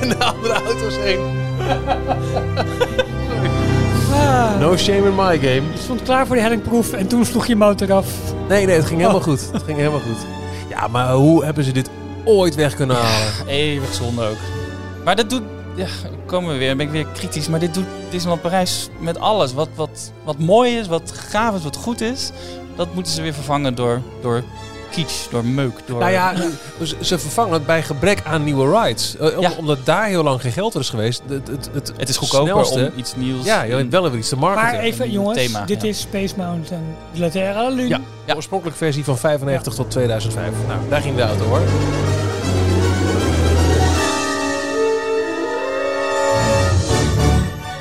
en de andere auto's heen. No shame in my game. je stond klaar voor de hellingproef en toen sloeg je motor af. Nee, nee, het ging helemaal goed. Het ging helemaal goed. Ja, maar hoe hebben ze dit ooit weg kunnen halen? Eeuwig zonde ook. Maar dat doet... Ja, komen we weer. Dan ben ik weer kritisch. Maar dit doet Disneyland Parijs met alles. Wat, wat, wat mooi is, wat gaaf is, wat goed is. Dat moeten ze weer vervangen door, door kitsch, door meuk. Door... Nou ja, ze vervangen het bij gebrek aan nieuwe rides. Eh, om- Ja. Omdat daar heel lang geen geld voor is geweest. Het, het, het, het is goedkoper snelste- om iets nieuws... Ja, je hebt wel weer iets te marketen. Maar even jongens, thema, dit ja. is Space Mountain La Lune. Ja, de oorspronkelijke versie van 95 tot 2005. Nou, daar ging de auto hoor.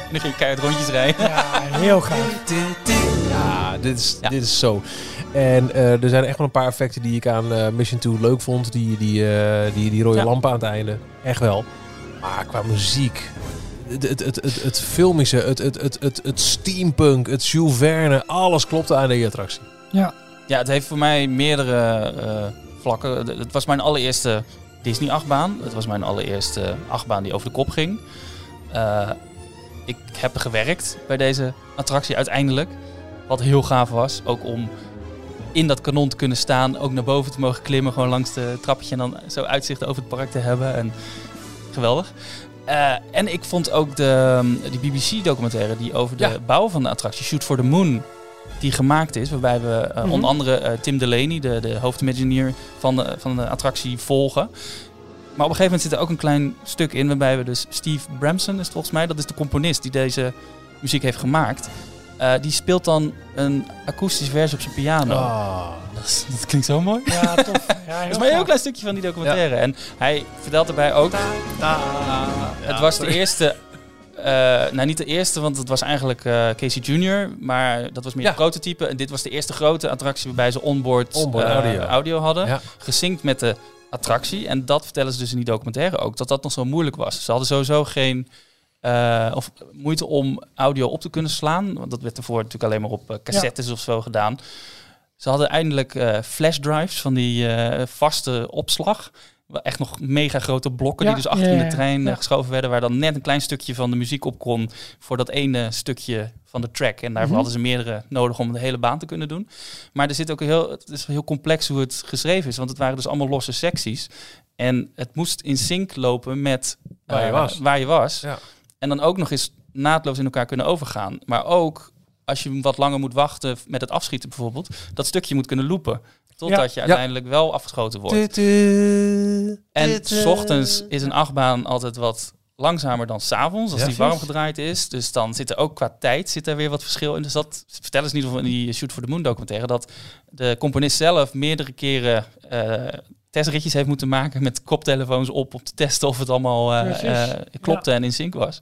En dan ging je keihard rondjes rijden. Ja, heel gaaf. Ja, dit is, Ja. dit is zo. En eh, er zijn echt wel een paar effecten die ik aan eh, Mission 2 leuk vond. Die, die, eh, die, die rode Ja. lampen aan het einde. Echt wel. Maar qua muziek. Het, het, het, het, het filmische, het, het, het, het, het steampunk, het Jules Verne. Alles klopte aan die attractie. Ja, Ja, het heeft voor mij meerdere eh, vlakken. Het- was mijn allereerste Disney-achtbaan. Het was mijn allereerste achtbaan die over de kop ging. Eh, ik heb gewerkt bij deze attractie uiteindelijk. Wat heel gaaf was. Ook om in dat kanon te kunnen staan. Ook naar boven te mogen klimmen. Gewoon langs de trappetje. En dan zo uitzicht over het park te hebben. En geweldig. Eh, en ik vond ook de, die BBC-documentaire die over de Ja. bouw van de attractie Shoot for the Moon die gemaakt is. Waarbij we eh, Mhm. onder andere eh, Tim Delaney, de, de hoofdimagineer van de, van de attractie, volgen. Maar op een gegeven moment zit er ook een klein stuk in waarbij we dus Steve Bramson is volgens mij, dat is de componist die deze muziek heeft gemaakt. Eh, die speelt dan een akoestische versie op zijn piano. Ah. Dat, is- dat klinkt zo mooi. ja tof. Ja, Dat is maar een heel klein stukje van die documentaire. En hij vertelt erbij ook... het was de eerste... eh, nou, niet de eerste, want het was eigenlijk eh, Casey Jr., maar dat was meer Ja. een prototype. En dit was de eerste grote attractie waarbij ze onboard, Onboard audio. hadden. Ja. Gesynct met de attractie. En dat vertellen ze dus in die documentaire ook, dat dat nog zo moeilijk was. Ze hadden sowieso geen... eh, of moeite om audio op te kunnen slaan. Want dat werd ervoor natuurlijk alleen maar op eh, cassettes of zo gedaan. Ze hadden eindelijk eh flashdrives van die eh, vaste opslag. Wel Echt nog mega grote blokken Ja, die dus achter ja, in ja, de trein geschoven werden. Waar dan net een klein stukje van de muziek op kon voor dat ene stukje van de track. En daarvoor Mhm. hadden ze meerdere nodig om de hele baan te kunnen doen. Maar er zit ook heel, het is heel complex hoe het geschreven is. Want het waren dus allemaal losse secties. En het moest in sync lopen met Waar je was. Waar je was. Ja. En dan ook nog eens naadloos in elkaar kunnen overgaan. Maar ook als je wat langer moet wachten met het afschieten bijvoorbeeld, dat stukje moet kunnen loopen. Totdat je Ja. uiteindelijk wel afgeschoten wordt. En s ochtends is een achtbaan altijd wat langzamer dan s'avonds, als Ja. die warm gedraaid is. Dus dan zit er ook qua tijd zit er weer wat verschil in. Dus dat vertellen ze in ieder geval in die Shoot for the Moon documentaire, dat de componist zelf meerdere keren eh, testritjes heeft moeten maken met koptelefoons op om te testen of het allemaal eh, eh, klopte en in sync was.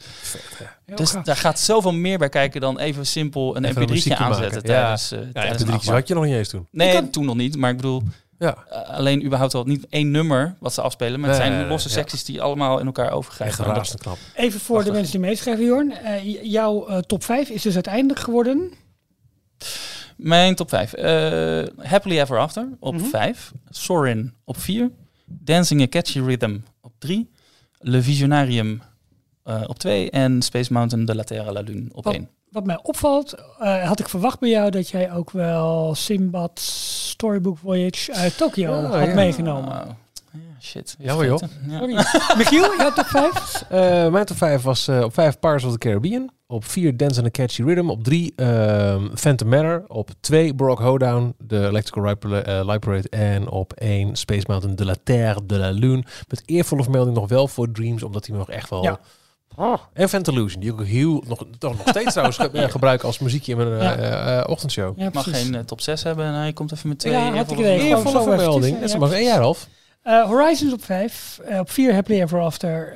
Dus gaaf. daar gaat zoveel meer bij kijken dan even simpel een Even een mp3'tje muziekje aanzetten maken. Ja. tijdens, eh Ja, tijdens achtbaan. had je nog niet eens toen. Nee, kan- toen nog niet. Maar ik bedoel, Ja, alleen überhaupt al niet één nummer wat ze afspelen. Maar het zijn losse secties die allemaal in elkaar overgrijpen. Knap. Even voor de mensen die meeschrijven, Jorn. Eh, jouw top 5 is dus uiteindelijk geworden. Mijn top 5. Happily Ever After op Mhm. 5. Sorin op 4. Dancing a Catchy Rhythm op 3. Le Visionarium eh, op 2. En Space Mountain de la Terre à la Lune op Wat- 1. Wat mij opvalt, eh, had ik verwacht bij jou dat jij ook wel Simbad Storybook Voyage uit Tokio Ah, had ja. meegenomen. Ja, shit. weer Jammer, joh. Ja. Michiel, jouw top 5? Eh, mijn top 5 was eh, op 5 Pirates of the Caribbean. Op 4 Dance and a Catchy Rhythm. Op 3 Phantom Manor. Op 2 Brock Hoedown, de Electrical Light Parade, eh, Light. En op 1 Space Mountain de la Terre de la Lune. Met eervolle vermelding nog wel voor Dreams, omdat hij me nog echt wel... Ja. Oh, en Fantalusion, die ik ook heel, nog, toch nog steeds trouwens ge- eh, gebruik als muziekje in mijn eh, Ja. eh, eh, ochtendshow. Ja, Ik mag geen eh, top 6 hebben en hij komt even met twee. Ja, had ik eervolle Eervolle vermelding. ja. Dat is maar één jaar half. Eh, Horizons op 5. op 4 Happily Ever After.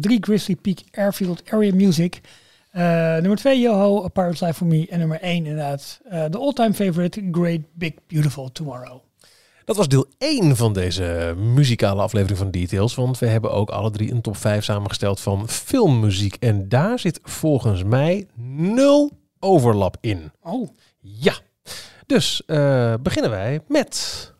3 Grizzly Peak Airfield Area Music. Eh, nummer 2 Yoho, A Pirate's Life For Me. En nummer 1 inderdaad eh, de all-time favorite Great Big Beautiful Tomorrow. Dat was deel 1 van deze muzikale aflevering van Details. Want we hebben ook alle drie een top 5 samengesteld van filmmuziek. En daar zit volgens mij nul overlap in. Oh, Ja. Dus eh, beginnen wij met.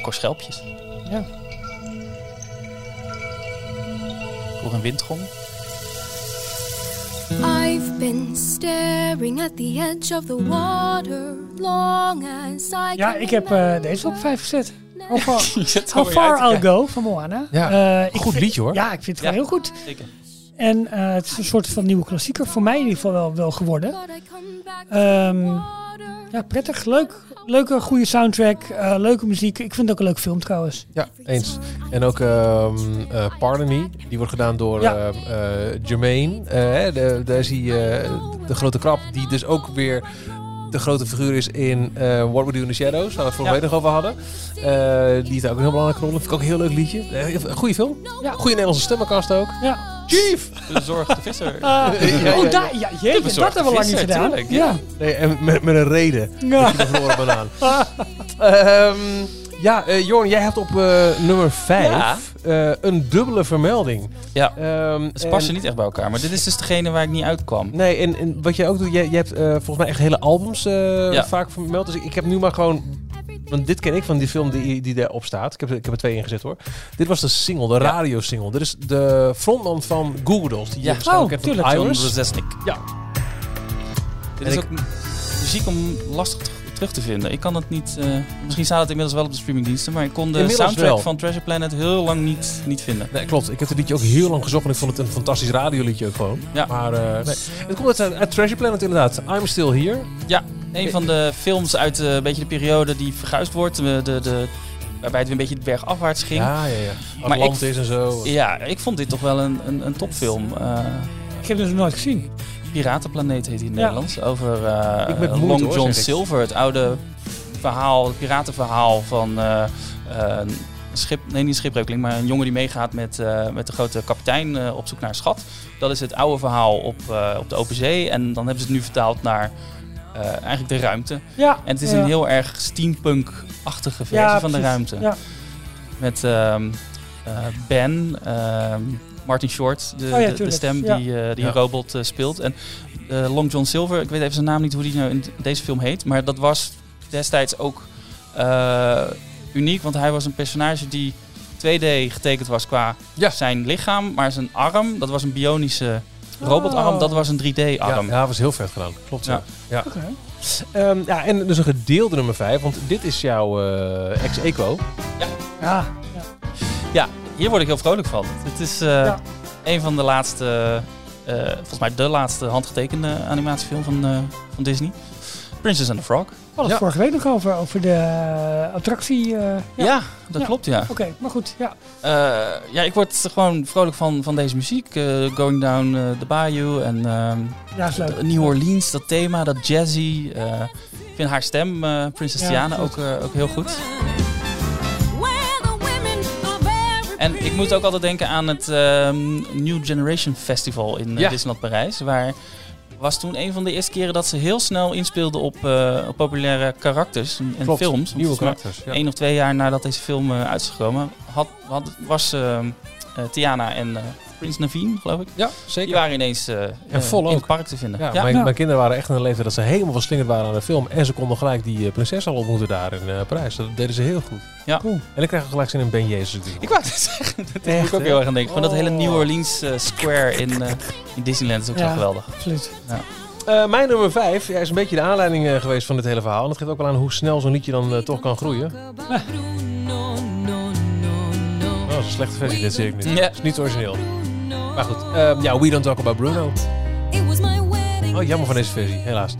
Ik hoor schelpjes. ja. Ik hoor een windgom. I've been staring at the edge of the water long as I Ja, ik heb eh, deze op 5 gezet. How far, How far uit. I'll Go van Moana. Ja, ik goed vind- liedje, hoor. Ja, ik vind het Ja. gewoon heel goed. Zeker. En eh, het is een soort van nieuwe klassieker. Voor mij in ieder geval wel, wel geworden. Ehm, ja, prettig. Leuk. Leuke, goede soundtrack. eh, leuke muziek. Ik vind het ook een leuk film trouwens. Ja, eens. En ook ehm eh, Pardon Me. Die wordt gedaan door Ja. ehm, eh, Jermaine. Hè, daar zie je de grote krab. Die dus ook weer de grote figuur is in What We Do in the Shadows. Waar we het vorige Ja. week nog over hadden. Eh, die heeft ook een heel belangrijke rol. Vind ik ook een heel leuk liedje. Een goede film. Ja. Goede Nederlandse stemmenkast ook. Ja. Chief! De zorgde visser. Ah, Ja, ja, oh, ja. daar, ja, jeetje, dat hebben we lang niet gedaan. tuurlijk, ja. ja. Nee, en met, met een reden. Ja. De banaan. Ehm, ja, eh, Jorn, jij hebt op eh, nummer 5 Ja. een dubbele vermelding. Ja, Ehm, ze passen en- niet echt bij elkaar. Maar dit is dus degene waar ik niet uitkwam. Nee, en, en wat jij ook doet, jij, jij hebt eh, volgens mij echt hele albums eh, Ja. vaak vermeld. Dus ik, ik heb nu maar gewoon... Want dit ken ik van die film die, die daarop staat. Ik heb, er- ik heb er twee ingezet hoor. Dit was de single, de Ja. radiosingle. Dit is de frontman van Google Dolls. Die Ja. Oh, kent van tuurlijk. John. Rezesnik. Ja. Dit En is ik- ook muziek om lastig terug te vinden. Ik kan het niet... eh, misschien staat het inmiddels wel op de streamingdiensten. Maar ik kon de Inmiddels soundtrack wel. van Treasure Planet heel lang niet, niet vinden. Nee, klopt. Ik heb het liedje ook heel lang gezocht. En ik vond het een fantastisch radioliedje ook gewoon. Ja. Maar nee. Het komt uit, uit Treasure Planet inderdaad. I'm Still Here. Een van de films uit eh, een beetje de periode die verguisd wordt. De, de, de, waarbij het weer een beetje bergafwaarts ging. Ja. Ja, ja, ja. Maar ik- Atlantis en zo. ik vond dit toch wel een, een, een topfilm. Eh, Ik heb het dus nog nooit gezien. Piratenplaneet heet hij in het Ja. Nederlands. Over eh, Ik moeite, Long hoor, John. Silver. Het oude verhaal, het piratenverhaal van eh, eh, een schip, nee niet een schipbreukeling, maar een jongen die meegaat met, eh, met de grote kapitein eh, op zoek naar een schat. Dat is het oude verhaal op, eh, op de open zee. En dan hebben ze het nu vertaald naar eh, eigenlijk de ruimte. Ja. En het is ja. een heel erg steampunk-achtige versie Ja, van de ruimte. Ja. Met ehm, eh, Ben, ehm, Martin Short, de, Oh ja, de- stem Ja. die, eh, die Ja. een robot speelt. En eh, Long John Silver, ik weet even zijn naam niet hoe die nou in deze film heet. Maar dat was destijds ook eh, uniek, want hij was een personage die 2D getekend was qua Ja. zijn lichaam. Maar zijn arm, dat was een bionische robotarm, Oh. dat was een Ja, 3D-arm. ja, dat was heel vet gedaan. Klopt zo. Ja. Ja. Ehm, ja, en dus een gedeelde nummer 5, want dit is jouw eh, ex-eco. Ja. ja. Ja, hier word ik heel vrolijk van. Het is eh, Ja. een van de laatste, eh, volgens mij de laatste handgetekende animatiefilm van, eh, van Disney. Princess and the Frog. We hadden het vorige week nog over, over de eh, attractie. eh, Ja, ja. dat Ja. klopt ja. Oké, maar goed. Ja. Eh, ja, ik word gewoon vrolijk van, van deze muziek. eh, Going Down the Bayou en ehm, ja, is leuk. New Orleans, dat thema, dat jazzy. eh, ik vind haar stem, eh Princess Ja, Diana, ook, eh, ook heel goed. En ik moet ook altijd denken aan het ehm, New Generation Festival in Ja. Disneyland Parijs. Waar was toen een van de eerste keren dat ze heel snel inspeelden op, eh, op populaire karakters en Klopt, films. Nieuwe karakters. Ja. Eén of twee jaar nadat deze film eh, uit is gekomen, had, had, was eh, Tiana en Prins Naveen, geloof ik. ja, Die zeker. waren ineens eh, eh, vol in ook. het park te vinden. Ja, Ja, Mijn, Ja. mijn kinderen waren echt in een leeftijd dat ze helemaal verslingerd waren aan de film. En ze konden gelijk die eh, prinses al ontmoeten daar in eh, Parijs. Dat deden ze heel goed. Ja. Cool. En ik krijg gelijk zin in Ben Jezus. Ik wou het zeggen, dat moet Echt, ik ook heel erg aan denken. Van dat hele. New Orleans eh, Square in, eh, in Disneyland is ook Ja. zo geweldig. Absoluut. Eh, mijn nummer 5 ja, is een beetje de aanleiding eh, geweest van dit hele verhaal. En dat geeft ook wel aan hoe snel zo'n liedje dan eh, toch kan groeien. Oh, dat is een slechte versie, dit zie ik niet. Ja. Dat is niet origineel. Maar goed, ehm, ja, We Don't Talk About Bruno. It was my wedding. Oh, jammer van deze versie, helaas.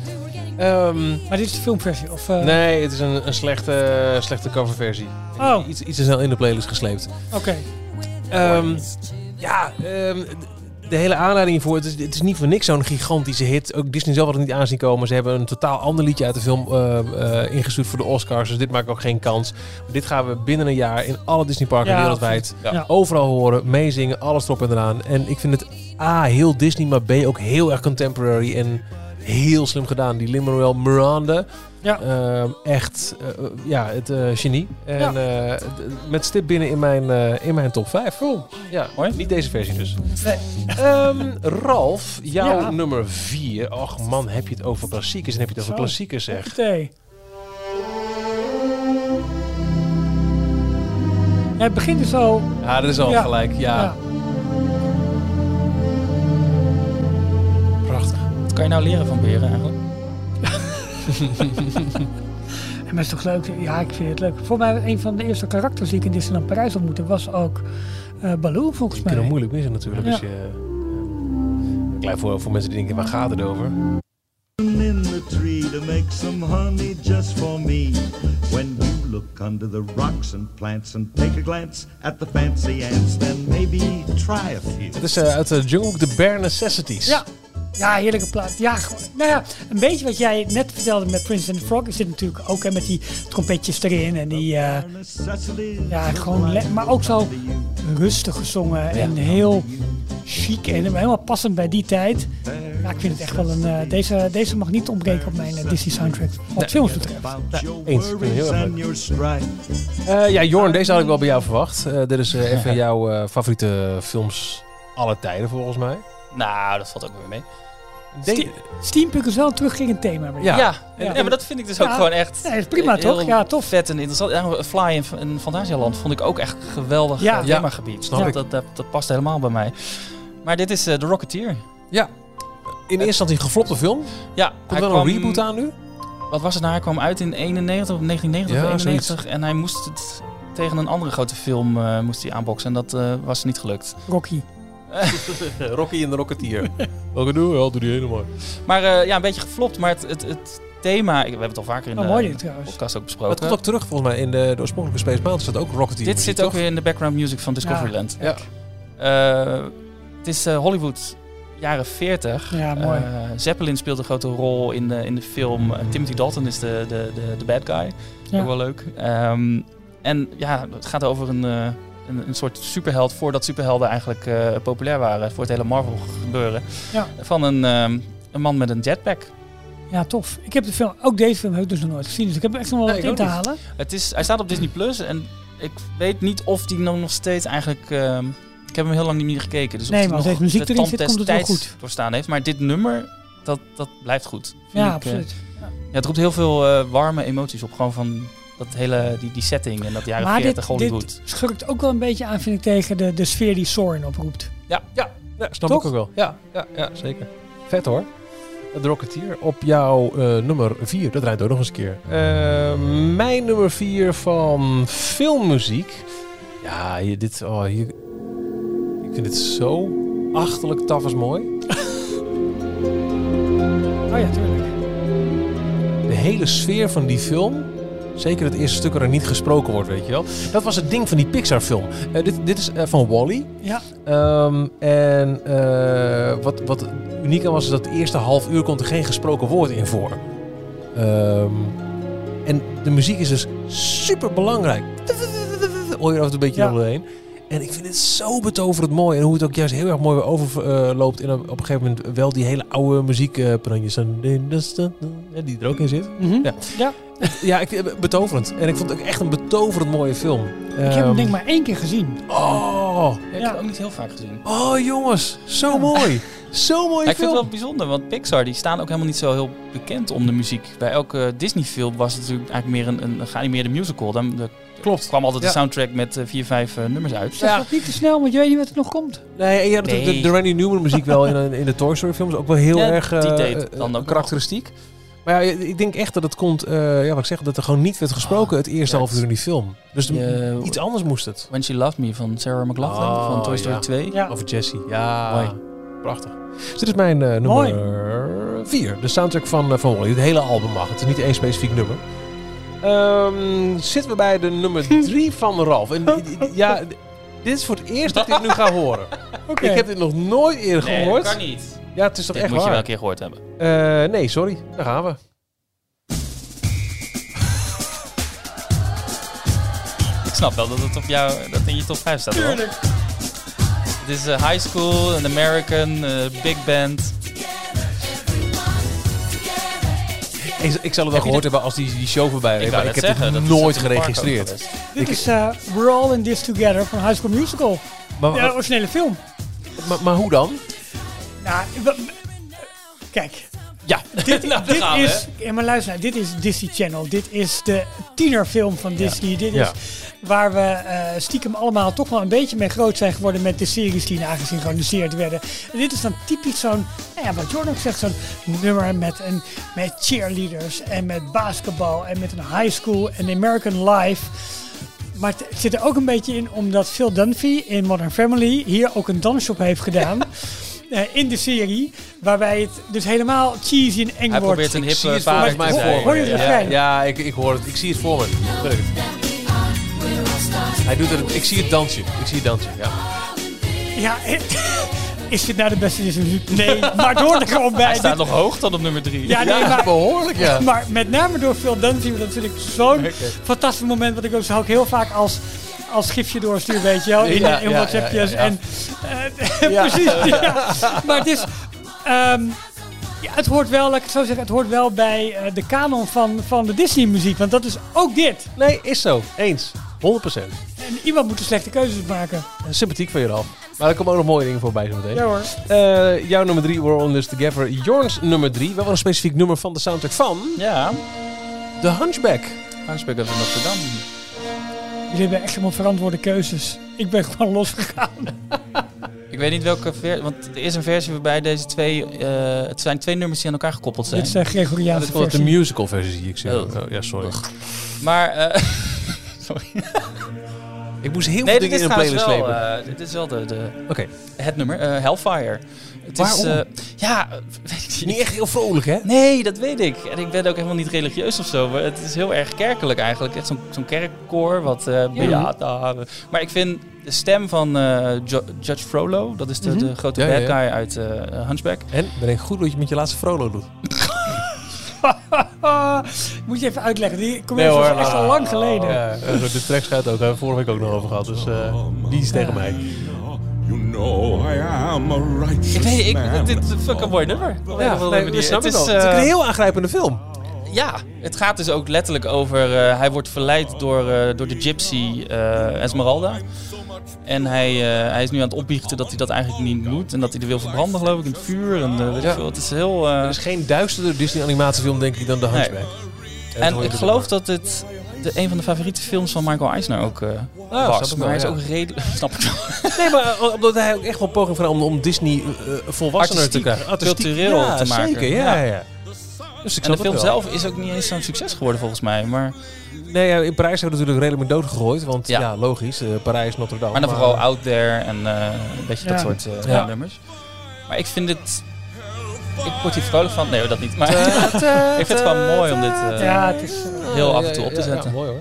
Ehm, Maar dit is de filmversie? Of, eh, nee, het is een, een slechte, slechte coverversie. Oh. Iets, iets te snel in de playlist gesleept. Oké. Ehm, ja, ehm, de hele aanleiding hiervoor, het is, het is niet voor niks zo'n gigantische hit. Ook Disney zelf had het niet aanzien komen. Ze hebben een totaal ander liedje uit de film eh, ingestuurd voor de Oscars. Dus dit maakt ook geen kans. Maar dit gaan we binnen een jaar in alle Disneyparken Ja, wereldwijd. Ja. overal horen, meezingen, alles erop en eraan. En ik vind het A, heel Disney, maar B, ook heel erg contemporary en heel slim gedaan. Die Lin-Manuel Miranda, Ja. Ehm, echt, eh, ja, het eh, genie. En Ja. eh, met stip binnen in mijn, eh, in mijn top 5. Ja, Mooi. niet deze versie dus. Nee. Ehm, Ralf, jouw Ja. nummer 4. Och man, heb je het over klassiekers en heb je het over Zo. klassiekers zeg. Thee. Ja, het begint dus zo. Ja, dat is al Ja. gelijk. Ja, Ja. prachtig. Wat kan je nou leren van beren eigenlijk? En dat is toch leuk? Ja, ik vind het leuk. Voor mij een van de eerste karakters die ik in Disneyland Parijs ontmoette was ook eh Baloo, volgens Je mij. kunt hem moeilijk missen natuurlijk. Ja. Als je, eh, Klein voor, voor mensen die denken, waar gaat het over? in the tree to make some honey just for me. When you look under the rocks and plants and take a glance at the fancy ants, then maybe try a few. Het is eh, uit de Jungle The Bare Necessities. Ja. Ja, heerlijke plaat. Ja, gewoon- nou ja, een beetje wat jij net vertelde met Prince and the Frog. Is dit natuurlijk ook hè, met die trompetjes erin en die... eh, ja, gewoon maar ook zo rustig gezongen en heel chic en helemaal passend bij die tijd. Ja, ik vind het echt wel een... eh, deze, deze mag niet ontbreken op mijn eh, Disney soundtrack. Wat films betreft. eens. Ik vind het heel erg ja, Jorn, deze had ik wel bij jou verwacht. Dit is even jouw favoriete films aller tijden volgens mij. Nou, dat valt ook weer mee. De- Ste- Steampunk is wel een terugkerend thema. Ja. Ja, Ja. ja. maar dat vind ik dus ook Ja. gewoon echt Nee, is prima, heel toch? Ja, tof. Vet en interessant. Ja, Fly in, in Fantasialand vond ik ook echt een geweldig Ja. themagebied. snap dat, ik. dat, dat, dat past helemaal bij mij. Maar dit is eh, The Rocketeer. ja. In eerste instantie een geflopte film. Ja, Komt wel een reboot aan nu? Wat was het nou? Hij kwam uit in 91 of 1990 Ja, of 91. En hij moest het tegen een andere grote film eh, moest hij aanboksen. En dat eh, was niet gelukt. Rocky. Rocky en de Rocketeer. Welke doe? Ja, doe die helemaal. Maar eh, ja, een beetje geflopt. Maar het, het, het thema... We hebben het al vaker in Oh, de mooi podcast ook Maar het besproken. komt ook terug volgens mij in de, de oorspronkelijke Space Mountain staat ook Rocketeer. Dit zit ook toch? weer in de background music van Discoveryland. Ja. Eh, het is eh, Hollywood, jaren 40. Ja, mooi. Eh, Zeppelin speelt een grote rol in de, in de film. Timothy Dalton is de, de, de, de bad guy. Ja. Ook wel leuk. Ehm, en ja, het gaat over een, eh, een, een soort superheld voordat superhelden eigenlijk eh, populair waren. Voor het hele Marvel gebeuren. Ja. Van een, ehm, een man met een jetpack. Ja, tof. Ik heb de film, ook deze film heb ik dus nog nooit gezien. Dus ik heb echt nog wel Nee, wat in te halen. Het is, hij staat op Disney Plus en ik weet niet of die nog nog steeds eigenlijk. ehm, ik heb hem heel lang niet meer gekeken. Dus of Nee, maar als nog deze muziek de erin zit, komt het wel goed. doorstaan heeft. Maar dit nummer, dat, dat blijft goed. Vind Ja, ik, eh, absoluut. ja, het roept heel veel eh, warme emoties op. Gewoon van dat hele, die, die setting en dat jaren Maar 40 dit, Hollywood. dit schurkt ook wel een beetje aan, vind ik, tegen de, de sfeer die Soren oproept. Ja, ja, ja snap Toch? ik ook wel. Ja, ja, ja, zeker. Vet hoor. De Rocketeer op jouw eh, nummer 4. Dat rijdt ook nog eens een keer. Eh, mijn nummer 4 van filmmuziek. Ja, hier, dit, oh, hier, ik vind dit zo achterlijk taf als mooi. Oh ja, tuurlijk. De hele sfeer van die film. Zeker het eerste stuk waar er niet gesproken wordt, weet je wel. Dat was het ding van die Pixar-film. Eh, dit, dit is eh, van Wally. Ja, Ehm, en eh, wat, wat uniek aan was, is dat het eerste half uur komt er geen gesproken woord in voor. Ehm, en de muziek is dus super belangrijk. Hoor je af en toe een beetje Ja. doorheen. En ik vind het zo betoverend mooi. En hoe het ook juist heel erg mooi weer overloopt. en op een gegeven moment wel die hele oude muziek. eh, die er ook in zit. Mhm. Ja. ja. Ja, ik, eh, betoverend. En ik vond het ook echt een betoverend mooie film. ik heb hem Ehm, denk ik maar één keer gezien. Oh, Ja, ik heb het ook niet heel vaak gezien. Oh jongens, zo mooi. Zo mooi Ja, ik vind het film. wel bijzonder, want Pixar die staan ook helemaal niet zo heel bekend om de muziek. Bij elke Disney-film was het natuurlijk eigenlijk meer een, een geanimeerde musical. Dan de, Klopt. kwam altijd Ja. de soundtrack met eh, vier, vijf eh, nummers uit. Zeg dat niet te snel, want je weet niet wat er nog komt. Nee, en je had natuurlijk Nee. de, de Randy Newman muziek wel in, in de Toy Story films. Ook wel heel Ja, erg die eh, deed dan ook karakteristiek. Maar ja, ik denk echt dat het komt, eh, ja, wat ik zeg, dat er gewoon niet werd gesproken het eerste ja, half uur in die film. Dus iets anders moest het. When She Loved Me van Sarah McLachlan Oh, van Toy Story ja. 2. Ja. Over Jessie. Ja, Mooi. prachtig. Dus dit is mijn nummer 4. De soundtrack van, van Wally. Het hele album mag. Het is niet één specifiek nummer. Ehm, zitten we bij de nummer 3 van Ralf. En, ja, Dit is voor het eerst dat ik dit nu ga horen. Ik heb dit nog nooit eerder Nee, gehoord. dat kan niet. Ja, het is toch Dit echt moet je wel een keer gehoord hebben. Eh, nee, sorry. Daar gaan we. Ik snap wel dat het op jou, dat in je top 5 staat. hoor. Tuurlijk. Het is eh, high school, een American, eh, big band. Ik, ik zal het wel gehoord hebben als die, die show voorbij reed, wou maar ik heb zeggen, het nooit geregistreerd. Dit is eh, We're All in This Together van High School Musical. Maar, De originele film. maar, maar hoe dan? Nou, kijk. Ja, Dit, Nou, dit gaan is, ja, maar luister dit is Disney Channel. Dit is de tienerfilm van Disney. Dit is waar we eh, stiekem allemaal toch wel een beetje mee groot zijn geworden met de series die nagesynchroniseerd werden. En dit is dan typisch zo'n, nou ja, wat Jordan ook zegt, zo'n nummer met, een, met cheerleaders en met basketbal en met een high school en American Life. Maar het zit er ook een beetje in omdat Phil Dunphy in Modern Family hier ook een dansshop heeft gedaan. in de serie, waarbij het dus helemaal cheesy en eng Hij wordt. probeert een hippe vader te zijn. voor hoor je me. het Ja, ja ik, ik hoor het. Ik zie het voor me. Hij doet het. Ik zie het dansje. Ik zie het dansje. Ja. Ja, is dit nou de beste Disney? Nee, maar hoort er gewoon bij. Hij staat nog hoog dan op nummer 3. ja, nee, Ja, maar, behoorlijk ja. maar met name door Phil want dat vind ik zo'n fantastisch moment. Wat ik ook, zou ik heel vaak als, als gifje doorsturen, weet je wel. In, Ja, in ja, WhatsAppjes. ja, ja, ja. En, eh, precies, ja. Maar het is... ehm, ja, het hoort wel, laat ik het zo zeggen, het hoort wel bij eh, de kanon van, van de Disney muziek. Want dat is ook dit. Nee, is zo. Eens. 100%. En iemand moet de slechte keuzes maken. Sympathiek van je al. Maar er komen ook nog mooie dingen voorbij zo meteen. Ja hoor. Eh, jouw nummer 3, We're On This Together. Jorns nummer 3. Wel een specifiek nummer van de soundtrack van Ja, The Hunchback. Hunchback of Notre Dame. Jullie hebben echt helemaal verantwoorde keuzes. Ik ben gewoon losgegaan. Ik weet niet welke versie, want er is een versie waarbij deze twee, eh, het zijn twee nummers die aan elkaar gekoppeld zijn. Dit Ja, Gregoriaanse dit komt de musical versie zie ik zo. Oh. Oh, ja, sorry. Maar, eh, sorry. Ik moest heel Nee, veel dingen in een playlist wel, slepen. eh, dit is wel de, de, Oké. het nummer, eh, Hellfire. Het Waarom? Is, eh, ja, weet ik Niet echt heel vrolijk, hè? Nee, dat weet ik. En ik ben ook helemaal niet religieus of zo. Maar het is heel erg kerkelijk eigenlijk. Echt zo'n zo'n kerkkoor, wat eh beata. Maar ik vind de stem van eh, Jo- Judge Frollo, dat is de, de grote Ja, bad ja. guy uit eh, Hunchback. En ben ik goed dat je met je laatste Frollo doet. Moet je even uitleggen. Die kom Nee, je hoor, echt al lang geleden. Ja, eh, de track gaat ook. Hebben we vorige week ook nog over gehad. Dus eh, die is tegen mij. You know I am a righteous Ik weet ik, man. dit is een fucking mooi nummer. Op een of andere nee, manier. dat snap Het is. Het is eh, een heel aangrijpende film. Ja, het gaat dus ook letterlijk over... eh, hij wordt verleid door, eh, door de gypsy eh, Esmeralda. En hij, eh, hij is nu aan het opbiechten dat hij dat eigenlijk niet moet. En dat hij er wil verbranden, geloof ik, in het vuur. En, eh, weet ik Ja. veel. Het is heel... eh, Er is geen duisterder Disney animatiefilm, denk ik, dan The Hunchback. En ik geloof dat het de, een van de favoriete films van Michael Eisner ook was. ik Maar hij is ja. ook redelijk... Snap ik. Nee, maar eh, omdat hij ook echt wel poging van om, om Disney uh, volwassener te krijgen. cultureel ja, te maken. Zeker, ja, Ja. ja. Dus ik En de film zelf is ook niet eens zo'n succes geworden volgens mij. Maar, Nee, ja, in Parijs hebben we natuurlijk redelijk met dood gegooid. Want ja, Ja. logisch, Parijs, Notre Dame. maar dan vooral Out There en een beetje dat soort nummers. Maar ik vind het... Ik word hier vrolijk van. Nee, dat niet. Maar ik vind het gewoon mooi om dit eh, Ja, het is... eh, heel af en toe op te zetten. Ja, mooi hoor.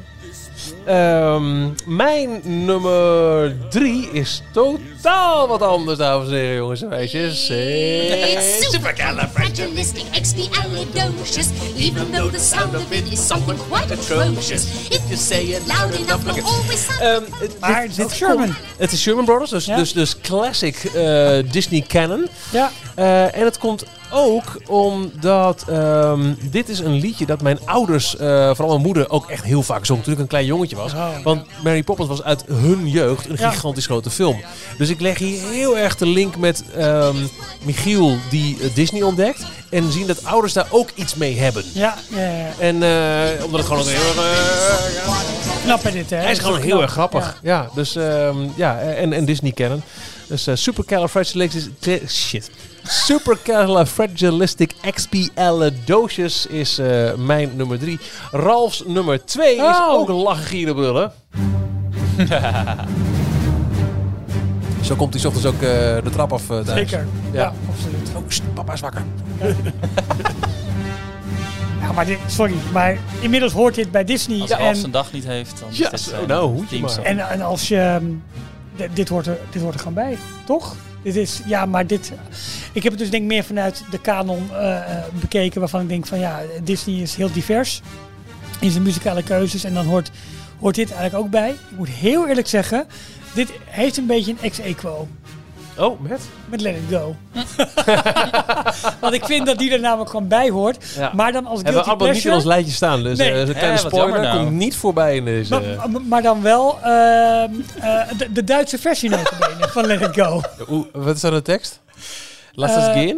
Ehm, mijn nummer drie is totaal wat anders, dames en heren, jongens en meisjes. It's supercalifragilisticexpialidocious. Even though the sound of it is something quite atrocious. If you say it loud enough, it'll always sound. Ehm, het- Maar dit- het is ook dit Sherman. Het is Sherman Brothers, dus, Ja. dus, dus classic eh, Disney canon. Ja, Eh, en het komt ook omdat ehm, dit is een liedje dat mijn ouders, eh, vooral mijn moeder, ook echt heel vaak zong toen ik een klein jongetje was. Oh. Want Mary Poppins was uit hun jeugd een Ja. gigantisch grote film. Dus ik leg hier heel erg de link met ehm, Michiel die eh, Disney ontdekt. En zien dat ouders daar ook iets mee hebben. ja, ja, ja. En eh, omdat het gewoon ook heel erg... eh, knap hè dit hè. hij is gewoon heel knap. erg grappig. Ja, dus ehm, ja, en, en Disney kennen. Dus uh, supercalifragilistic... Shit. Supercalifragilisticexpialidocious is eh, mijn nummer drie. Ralfs nummer twee is Oh. ook lachen gieren brullen. Zo komt hij 's ochtends ook eh, de trap af thuis. Zeker. Ja. Ja, absoluut. Oh, sst, papa is wakker. Ja, maar dit, sorry, maar inmiddels hoort dit bij Disney. Als Ralf en, zijn dag niet heeft, dan Ja, is dit nou, teamsong. maar. en, en als je... ehm, dit, hoort er, dit hoort er gewoon bij, toch? Dit is, ja, maar dit... Ik heb het dus denk ik meer vanuit de kanon eh, eh, bekeken, waarvan ik denk van ja, Disney is heel divers in zijn muzikale keuzes. En dan hoort, hoort dit eigenlijk ook bij. Ik moet heel eerlijk zeggen, dit heeft een beetje een ex-equo. Oh, met? Met Let It Go. Want ik vind dat die er namelijk gewoon bij hoort. Ja. Maar dan als Hebben we guilty allemaal niet in ons lijstje staan. Dus Nee. eh, een kleine Eh, spoiler nou. komt niet voorbij in deze... Maar, dan wel ehm, eh, de, de Duitse versie van Let It Go. Oeh, wat is dan de tekst? Laat Eh, gaan?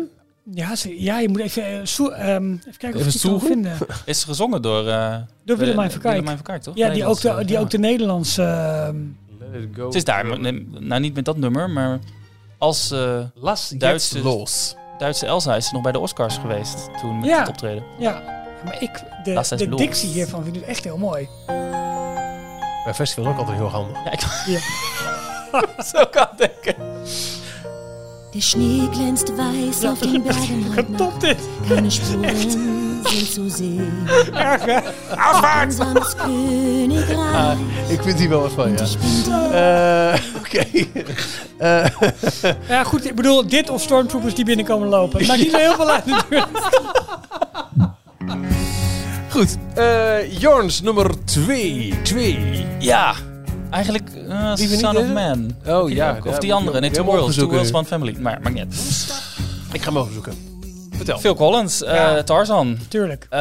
Ja, ze- ja, je moet even, eh, zo- ehm, even kijken of Even ik het vinden. Is gezongen door... eh Door Willemijn Verkijk. Willemijn Verkijk, toch? Ja, die ook, de, Nederlandse, die ja. ook de Nederlandse... ehm, Let it go. Het is daar, nou niet met dat nummer, maar als eh, Las Duitse- los. Duitse Elsa is ze nog bij de Oscars geweest toen met Ja. het optreden. ja, maar ik, de, de dictie hiervan vind ik echt heel mooi. Bij festivals ook altijd heel handig. Ja, ik Ja. zo kan denken. Der Schnee glänzt weiß auf den Bergen dit! Keine Spuren Erg, hè? Einsames Königreich. Ik vind die wel wat van, ja. Eh, Oké. Eh, Ja, goed, ik bedoel, dit of stormtroopers die binnenkomen lopen. Het maakt niet zo heel veel uit natuurlijk. goed. Eh Jorns nummer 2. 2. Ja, eigenlijk vind Son of? Man. Oh, ja, Of die ik andere, ook nee, Two Worlds, Two opzoeken. Worlds, One Family. Maar, maakt niet uit. Ik ga hem even zoeken. Vertel. Phil Collins, eh. Tarzan. Tuurlijk. Eh,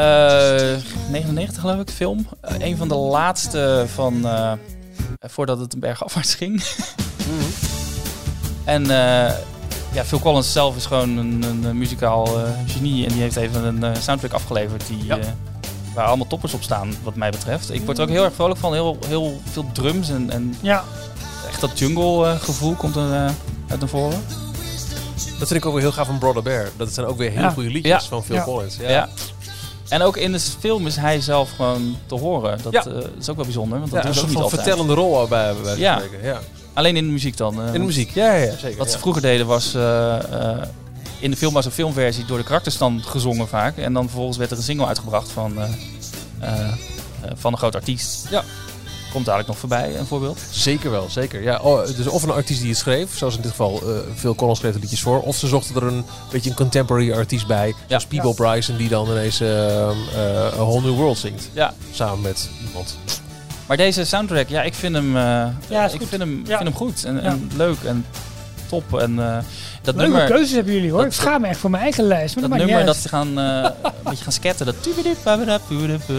99 geloof ik, film. Eh, een van de laatste van... eh, voordat het een bergafwaarts ging. Mhm. En eh, ja, Phil Collins zelf is gewoon een, een, een muzikaal eh, genie. En die heeft even een eh, soundtrack afgeleverd die, Ja. eh, waar allemaal toppers op staan, wat mij betreft. Ik word er ook heel erg vrolijk van. Heel, heel veel drums en, en Ja, echt dat jungle eh, gevoel komt er eh, uit naar voren. Dat vind ik ook wel heel gaaf van Brother Bear. Dat zijn ook weer hele Ja. goede liedjes Ja. van Phil Ja. Collins. Ja. Ja. En ook in de film is hij zelf gewoon te horen. Dat Ja. eh, is ook wel bijzonder, want Ja, dat een ook niet van altijd. vertellende rol bij, bij Ja. spreken. Ja. Alleen in de muziek dan. eh, In de muziek, ja, ja, ja, zeker. Wat ja. ze vroeger deden was... eh, eh, in de film was een filmversie door de karakters dan gezongen vaak. En dan vervolgens werd er een single uitgebracht van, eh, eh, eh, van een groot artiest. Ja. Komt dadelijk nog voorbij, een voorbeeld. Zeker wel, zeker. Ja, oh, dus of een artiest die het schreef, zoals in dit geval eh Phil Collins schreef de liedjes voor. Of ze zochten er een beetje een contemporary artiest bij. Zoals Peebo Bryson, die dan ineens eh, A Whole New World zingt. Ja. Samen met iemand. Maar deze soundtrack, ja, ik vind hem, eh, Ja, ik goed. vind hem, Ja. vind hem goed. En, Ja. en leuk en top. En eh, dat leuke nummer... keuzes hebben jullie hoor. dat- ik schaam me echt voor mijn eigen lijst. Maar Dat dat, nummer dat ze gaan, eh, een beetje gaan scatten. Dat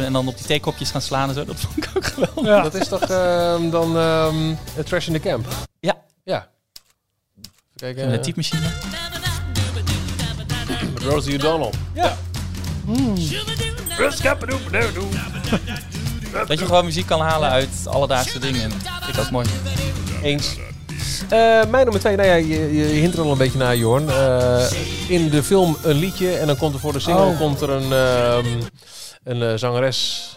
en dan op die theekopjes gaan slaan en zo. Dat vond ik ook geweldig. Ja. Dat is toch ehm, dan ehm Trash in the Camp? Ja. Ja. Even kijken. De typemachine. Rosie O'Donnell. Ja. Dat je gewoon muziek kan halen uit alledaagse dingen. Vind ik ook mooi. Eens. Eh, mijn nummer twee, nou ja, je, je hint er al een beetje naar, Jorn. Eh, in de film een liedje en dan komt er voor de single Oh. komt er een, ehm, een eh, zangeres.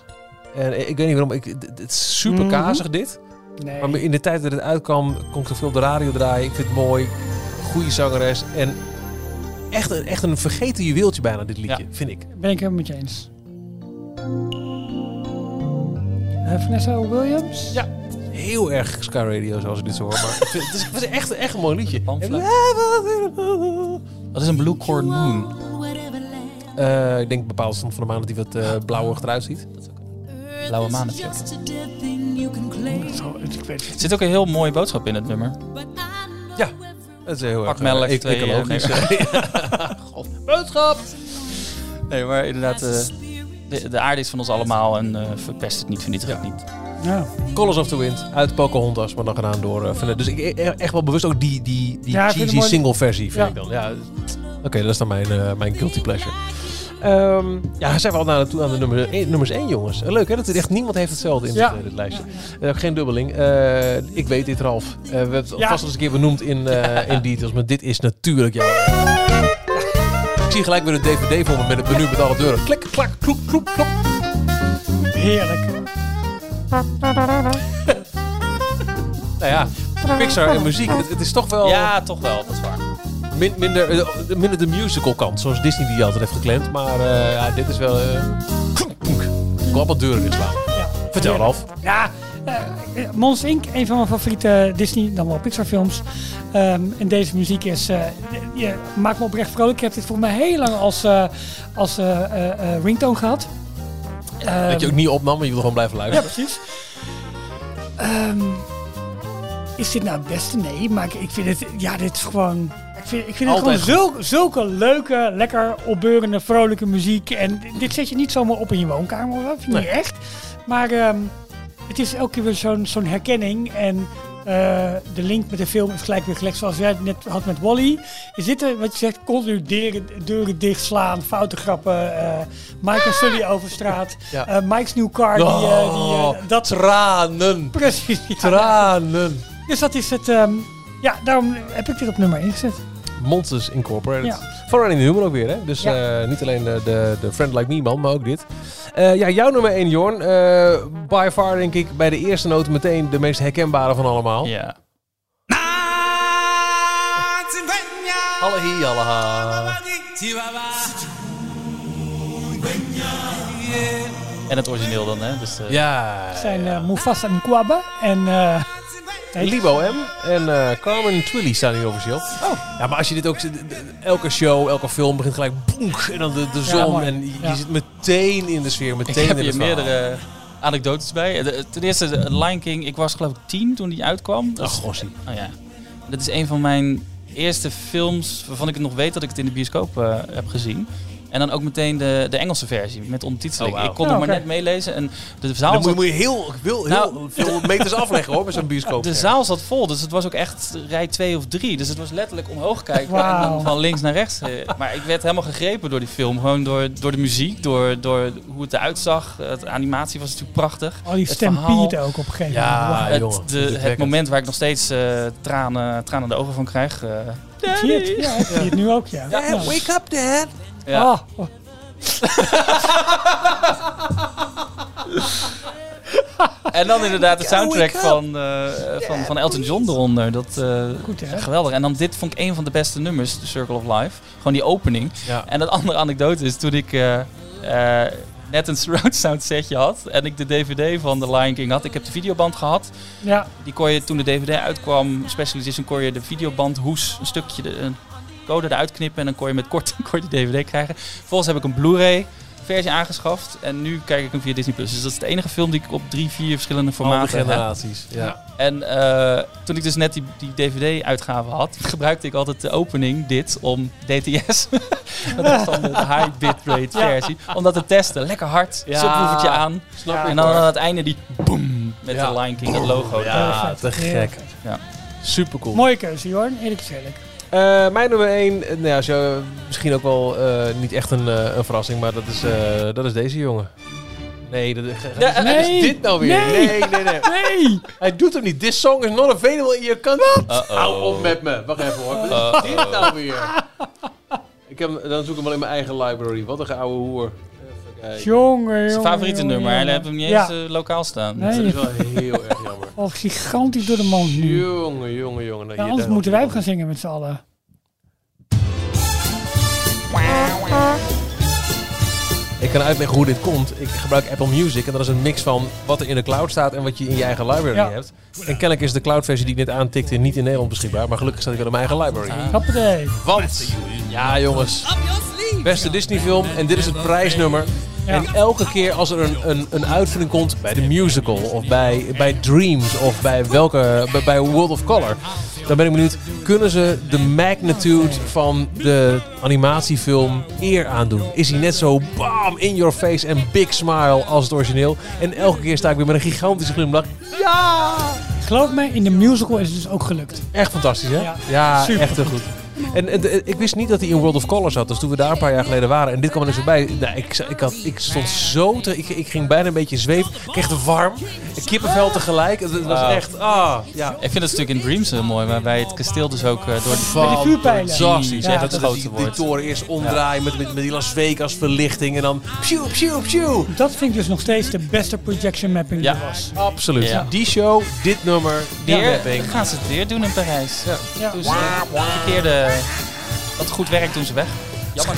En ik weet niet waarom, ik, het is super Mhm. kazig dit. Nee. Maar in de tijd dat het uitkwam, kon ik er veel op de radio draaien. Ik vind het mooi. Goede zangeres. En echt, een- echt een vergeten juweeltje bijna, dit liedje, vind ik. Ben ik helemaal met je eens. Vanessa Williams? Ja. Heel erg Sky Radio, zoals ik dit zo hoor. Maar ik vind- het, is, het is echt, echt een mooi liedje. Wat is een Blue Corn Moon? Eh, ik denk bepaald stand van de maan dat hij wat eh blauwig eruit ziet. Blauwe maan. Zo, ik weet Er het. zit ook een heel mooie boodschap in het nummer. Ja, dat is heel erg Pak melk, eh, twee, ecologisch. eh, God, boodschap! Nee, maar inderdaad, eh, de, de aarde is van ons allemaal en eh, verpest het niet, vernietigt het niet. Ja. Colors of the Wind uit Pocahontas, maar dan gedaan door uh, Dus ik e- echt wel bewust ook die, die, die Ja, cheesy single versie vind Ja. ik dan. Ja, Oké, dat is dan mijn, eh, mijn guilty pleasure. Ehm, ja, zijn we al naar, toe aan de nummer, eh, nummers 1, jongens. Eh, Leuk hè, dat er echt niemand heeft hetzelfde in Ja. dit, eh, lijstje. Geen dubbeling. Eh, ik weet dit, Ralf. Eh, we hebben het Ja. vast al eens een keer benoemd in, eh, in details, maar dit is natuurlijk jouw... Ik zie gelijk weer een DVD voor me met het menu met alle deuren. Klik, klak, kloep, kloep, klop. Heerlijk. Nou ja, Pixar en muziek, het, het is toch wel... Ja, toch wel, dat is waar. Min- minder, eh, minder de musical kant, zoals Disney die altijd heeft geklemd. Maar eh, ja, dit is wel... eh. Ik wil wat deuren inslaan. Ja. Vertel. Ralf. Ja, Eh, eh, Monsters Inc., een van mijn favoriete Disney, dan wel Pixar films. Ehm, en deze muziek is, eh, je maakt me oprecht vrolijk. Ik heb dit volgens mij heel lang als, eh, als eh, eh, eh, ringtone gehad. Dat je ook niet opnam, maar je wil gewoon blijven ja, luisteren. precies. Ehm, is dit nou het beste? Nee, maar ik, vind het, ja, dit is gewoon... Ik vind, ik vind het gewoon zulke, zulke leuke, lekker opbeurende, vrolijke muziek. En dit zet je niet zomaar op in je woonkamer, hoor. vind Nee. niet echt. Maar ehm, het is elke keer weer zo'n zo'n herkenning. En de link met de film is gelijk weer gelegd zoals jij het net had met Wally. Is dit, er, wat je zegt, continu deuren, deuren dichtslaan, foute grappen. eh Mike en Sully over straat. Ja. eh, Mike's New Car, die, eh, die, eh, Oh, dat tranen. Precies. ja. Tranen. Dus dat is het. ehm, ja, daarom heb ik dit op nummer 1 gezet. Monsters Incorporated. Ja. Van Randy Newman ook weer, hè? Dus Ja. eh, niet alleen eh, de, de Friend Like Me man, maar ook dit. Eh, ja, jouw nummer 1, Jorn. Eh, by far denk ik bij de eerste noot meteen de meest herkenbare van allemaal. Ja. Alle hi, alle ha. En het origineel dan, hè? Dus, eh, Ja. Het zijn Mufasa Nkwaba en... Libo M en eh, Carmen Twilly staan hier officieel. Oh. Ja, maar als je dit ook... ziet, de- de- Elke show, elke film begint gelijk boenk en dan de, de zon. en je, Ja. zit meteen in de sfeer, Ik meteen heb in verhaal. meerdere anekdotes bij. De- ten eerste, de Lion King. Ik was geloof ik tien toen die uitkwam. Ach, is- gossie. Oh ja. Dat is een van mijn eerste films waarvan ik het nog weet dat ik het in de bioscoop eh, heb gezien. En dan ook meteen de, de Engelse versie met ondertiteling. Oh. Ik kon Ja, nog maar net meelezen. En de zaal Dan zat, moet je heel, heel, heel Nou, veel meters afleggen hoor, met zo'n bioscoop. de zaal zat vol, dus het was ook echt rij 2 of 3. Dus het was letterlijk omhoog kijken en dan van links naar rechts. eh. Maar ik werd helemaal gegrepen door die film. Gewoon door, door de muziek, door, door hoe het eruit zag. De animatie was natuurlijk prachtig. al die het verhaal- stampede ook op een gegeven Ja, moment. Ah, jongen, het, de, het moment waar ik nog steeds eh, tranen, tranen in de ogen van krijg. eh, Zie je het? Ja, ik zie het nu ook, ja. Ja, Ja. wake up dad. Ja. Ah, oh, En dan inderdaad de soundtrack van, eh, van, van Elton John eronder. Dat, eh, Goed, hè? Geweldig. En dan dit vond ik een van de beste nummers, The Circle of Life. Gewoon die opening. Ja. En dat andere anekdote is toen ik eh, eh, net een surround sound setje had en ik de DVD van The Lion King had. Ik heb de videoband gehad. ja. Die kon je toen de DVD uitkwam, Special Edition, kon je de videoband hoes een stukje de een code eruit knippen en dan kon je met kort kon je de DVD krijgen. Vervolgens heb ik een Blu-ray versie aangeschaft en nu kijk ik hem via Disney Plus. Dus dat is de enige film die ik op drie, vier verschillende formaten heb. generaties. Ja. En eh, toen ik dus net die, die DVD-uitgave had, gebruikte ik altijd de opening, dit, om DTS. dat is dan de high bitrate versie. Om dat te testen. Lekker hard, Ja. subwoofertje aan. Snap Ja. ik En dan hoor. aan het einde die boom met Ja. de Lion King, dat logo. Ja, te gek. Ja. Super cool. Mooie keuze, Jorn. Eerlijk gezegd. Eh, mijn nummer 1, nou ja, zo, misschien ook wel eh, niet echt een, eh, een verrassing, maar dat is, eh, dat is deze jongen. Nee, dat, Ja, wat nee. is dit nou weer? Nee. Nee, nee, nee. Nee! Hij doet hem niet. This song is not available in your country. Uh-oh. Hou op met me. Wacht even hoor. Wat is dit nou weer? Ik heb, dan zoek ik hem wel in mijn eigen library. Wat een geouwe hoer. Kijken. Jongen, jongen. Zijn favoriete jongen, nummer. Hij jongen. heeft hem niet Ja. eens eh, lokaal staan. Nee. Dat is wel heel erg jammer. Oh, gigantisch door de man nu. Jongen, jongen, jongen. Nou, Ja, anders moeten wij ook gaan zingen met z'n allen. Ik kan uitleggen hoe dit komt. Ik gebruik Apple Music en dat is een mix van wat er in de cloud staat en wat je in je eigen library Ja. hebt. En kennelijk is de cloud-versie die ik net aantikte niet in Nederland beschikbaar, maar gelukkig staat hij wel in mijn eigen library. Hoppatee. Want, ja jongens, beste Disney-film en dit is het prijsnummer. En elke keer als er een, een, een uitvinding komt bij de musical of bij, bij Dreams of bij, welke, bij, bij World of Color, dan ben ik benieuwd, kunnen ze de magnitude van de animatiefilm eer aandoen? Is hij net zo bam, in your face en big smile als het origineel? En elke keer sta ik weer met een gigantische glimlach. Ja! Geloof me, in de musical is het dus ook gelukt. Echt fantastisch, hè? Ja, Ja, super echt heel goed. En, en de- ik wist niet dat hij in World of Color zat. Dus toen we daar een paar jaar geleden waren. En dit kwam er dus voorbij. Nou, ik, ik, had, ik stond zo... Te, ik, ik ging bijna een beetje zweven. Ik kreeg het warm. Kippenvel tegelijk. Het, het was echt... Ah, ja. Ik vind het stuk in Dreams heel mooi, waarbij het kasteel dus ook eh, door de... Met die vuurpijlen. Fantastisch. Ja, Ja, dat dat, het dat die, die toren eerst omdraaien met, met, met die Las Vegas verlichting. En dan... Psjoe, psjoe, psjoe. Dat vind ik dus nog steeds de beste projection mapping die er was. Absoluut. Ja. Die show, dit nummer, die Weer mapping. gaan ze het weer doen in Parijs. Ja. Ze verkeerde... Dat goed werk doen ze weg. Jammer.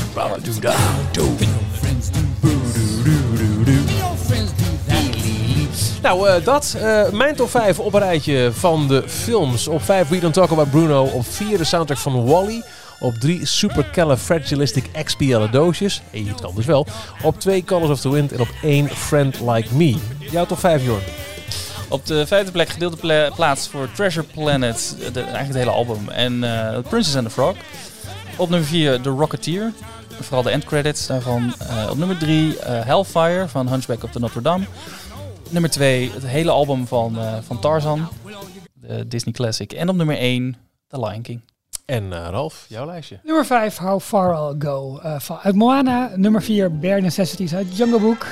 Nou, eh, dat. eh, mijn top 5 op een rijtje van de films. Op 5 We Don't Talk About Bruno. Op 4 de soundtrack van Wally. Op 3 Supercalifragilisticexpialidocious. Hé, hey, het kan wel. Op 2 Colors of the Wind. En op 1 Friend Like Me. Jouw top 5, Jorn. Op de vijfde plek gedeelde pla- plaats voor Treasure Planet, de, eigenlijk het hele album. En eh, Princess and the Frog. Op nummer 4 The Rocketeer. Vooral de endcredits daarvan. Eh, op nummer 3 Hellfire van Hunchback of the Notre Dame. Nummer 2 het hele album van, eh, van Tarzan. De Disney Classic. En op nummer 1 The Lion King. En eh, Ralf, jouw lijstje. Nummer 5, How Far I'll Go eh, van, uit Moana. Nummer 4, Bare Necessities uit Jungle Book.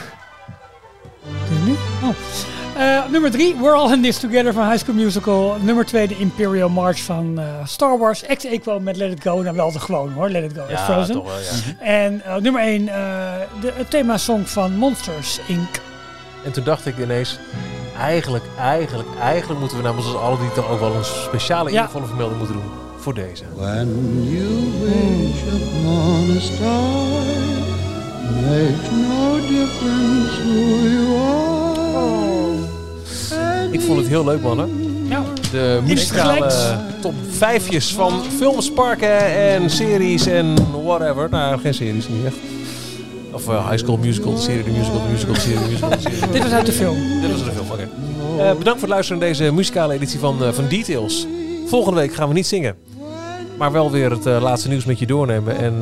Oh. Eh, nummer 3, We're All In This Together van High School Musical. Nummer 2, de Imperial March van eh, Star Wars. Ex Equo met Let It Go. Nou, wel de gewoon hoor, Let It Go uit Frozen. toch wel, ja. En eh, nummer 1, de, het thema-song van Monsters Inc. En toen dacht ik ineens... Eigenlijk, eigenlijk, eigenlijk moeten we namens ons allen die toch ook wel een speciale Ja. ingevallen vermelding moeten doen. Voor deze. When you wish upon a star, makes no difference who you are. Ik vond het heel leuk, mannen. Ja. De muzikale top vijfjes van films, parken en series en whatever. Nou, geen series, niet echt. Of eh, High School Musical, de serie, de musical, de musical, de serie, de musical, de serie. Dit was uit de film. Dit was de film, oké. Eh, bedankt voor het luisteren naar deze muzikale editie van, eh, van Details. Volgende week gaan we niet zingen. Maar wel weer het laatste nieuws met je doornemen. En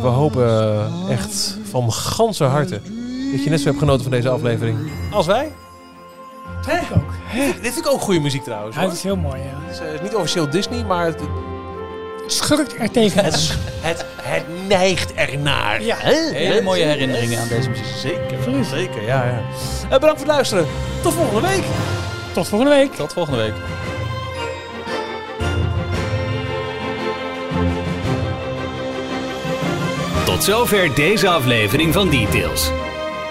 we hopen echt van ganse harte dat je net zo hebt genoten van deze aflevering als wij. Dat ik ook. Dit vind ik ook goede muziek trouwens. Hoor. het is heel mooi, ja. Het is eh, niet officieel Disney, maar het, Schurkt er tegenaan. het, het, het neigt ernaar. Ja. Hè? Hele mooie herinneringen aan deze muziek. Zeker, zeker, ja, ja. Eh, bedankt voor het luisteren. Tot volgende week. Tot volgende week. Tot volgende week. Tot zover deze aflevering van Details.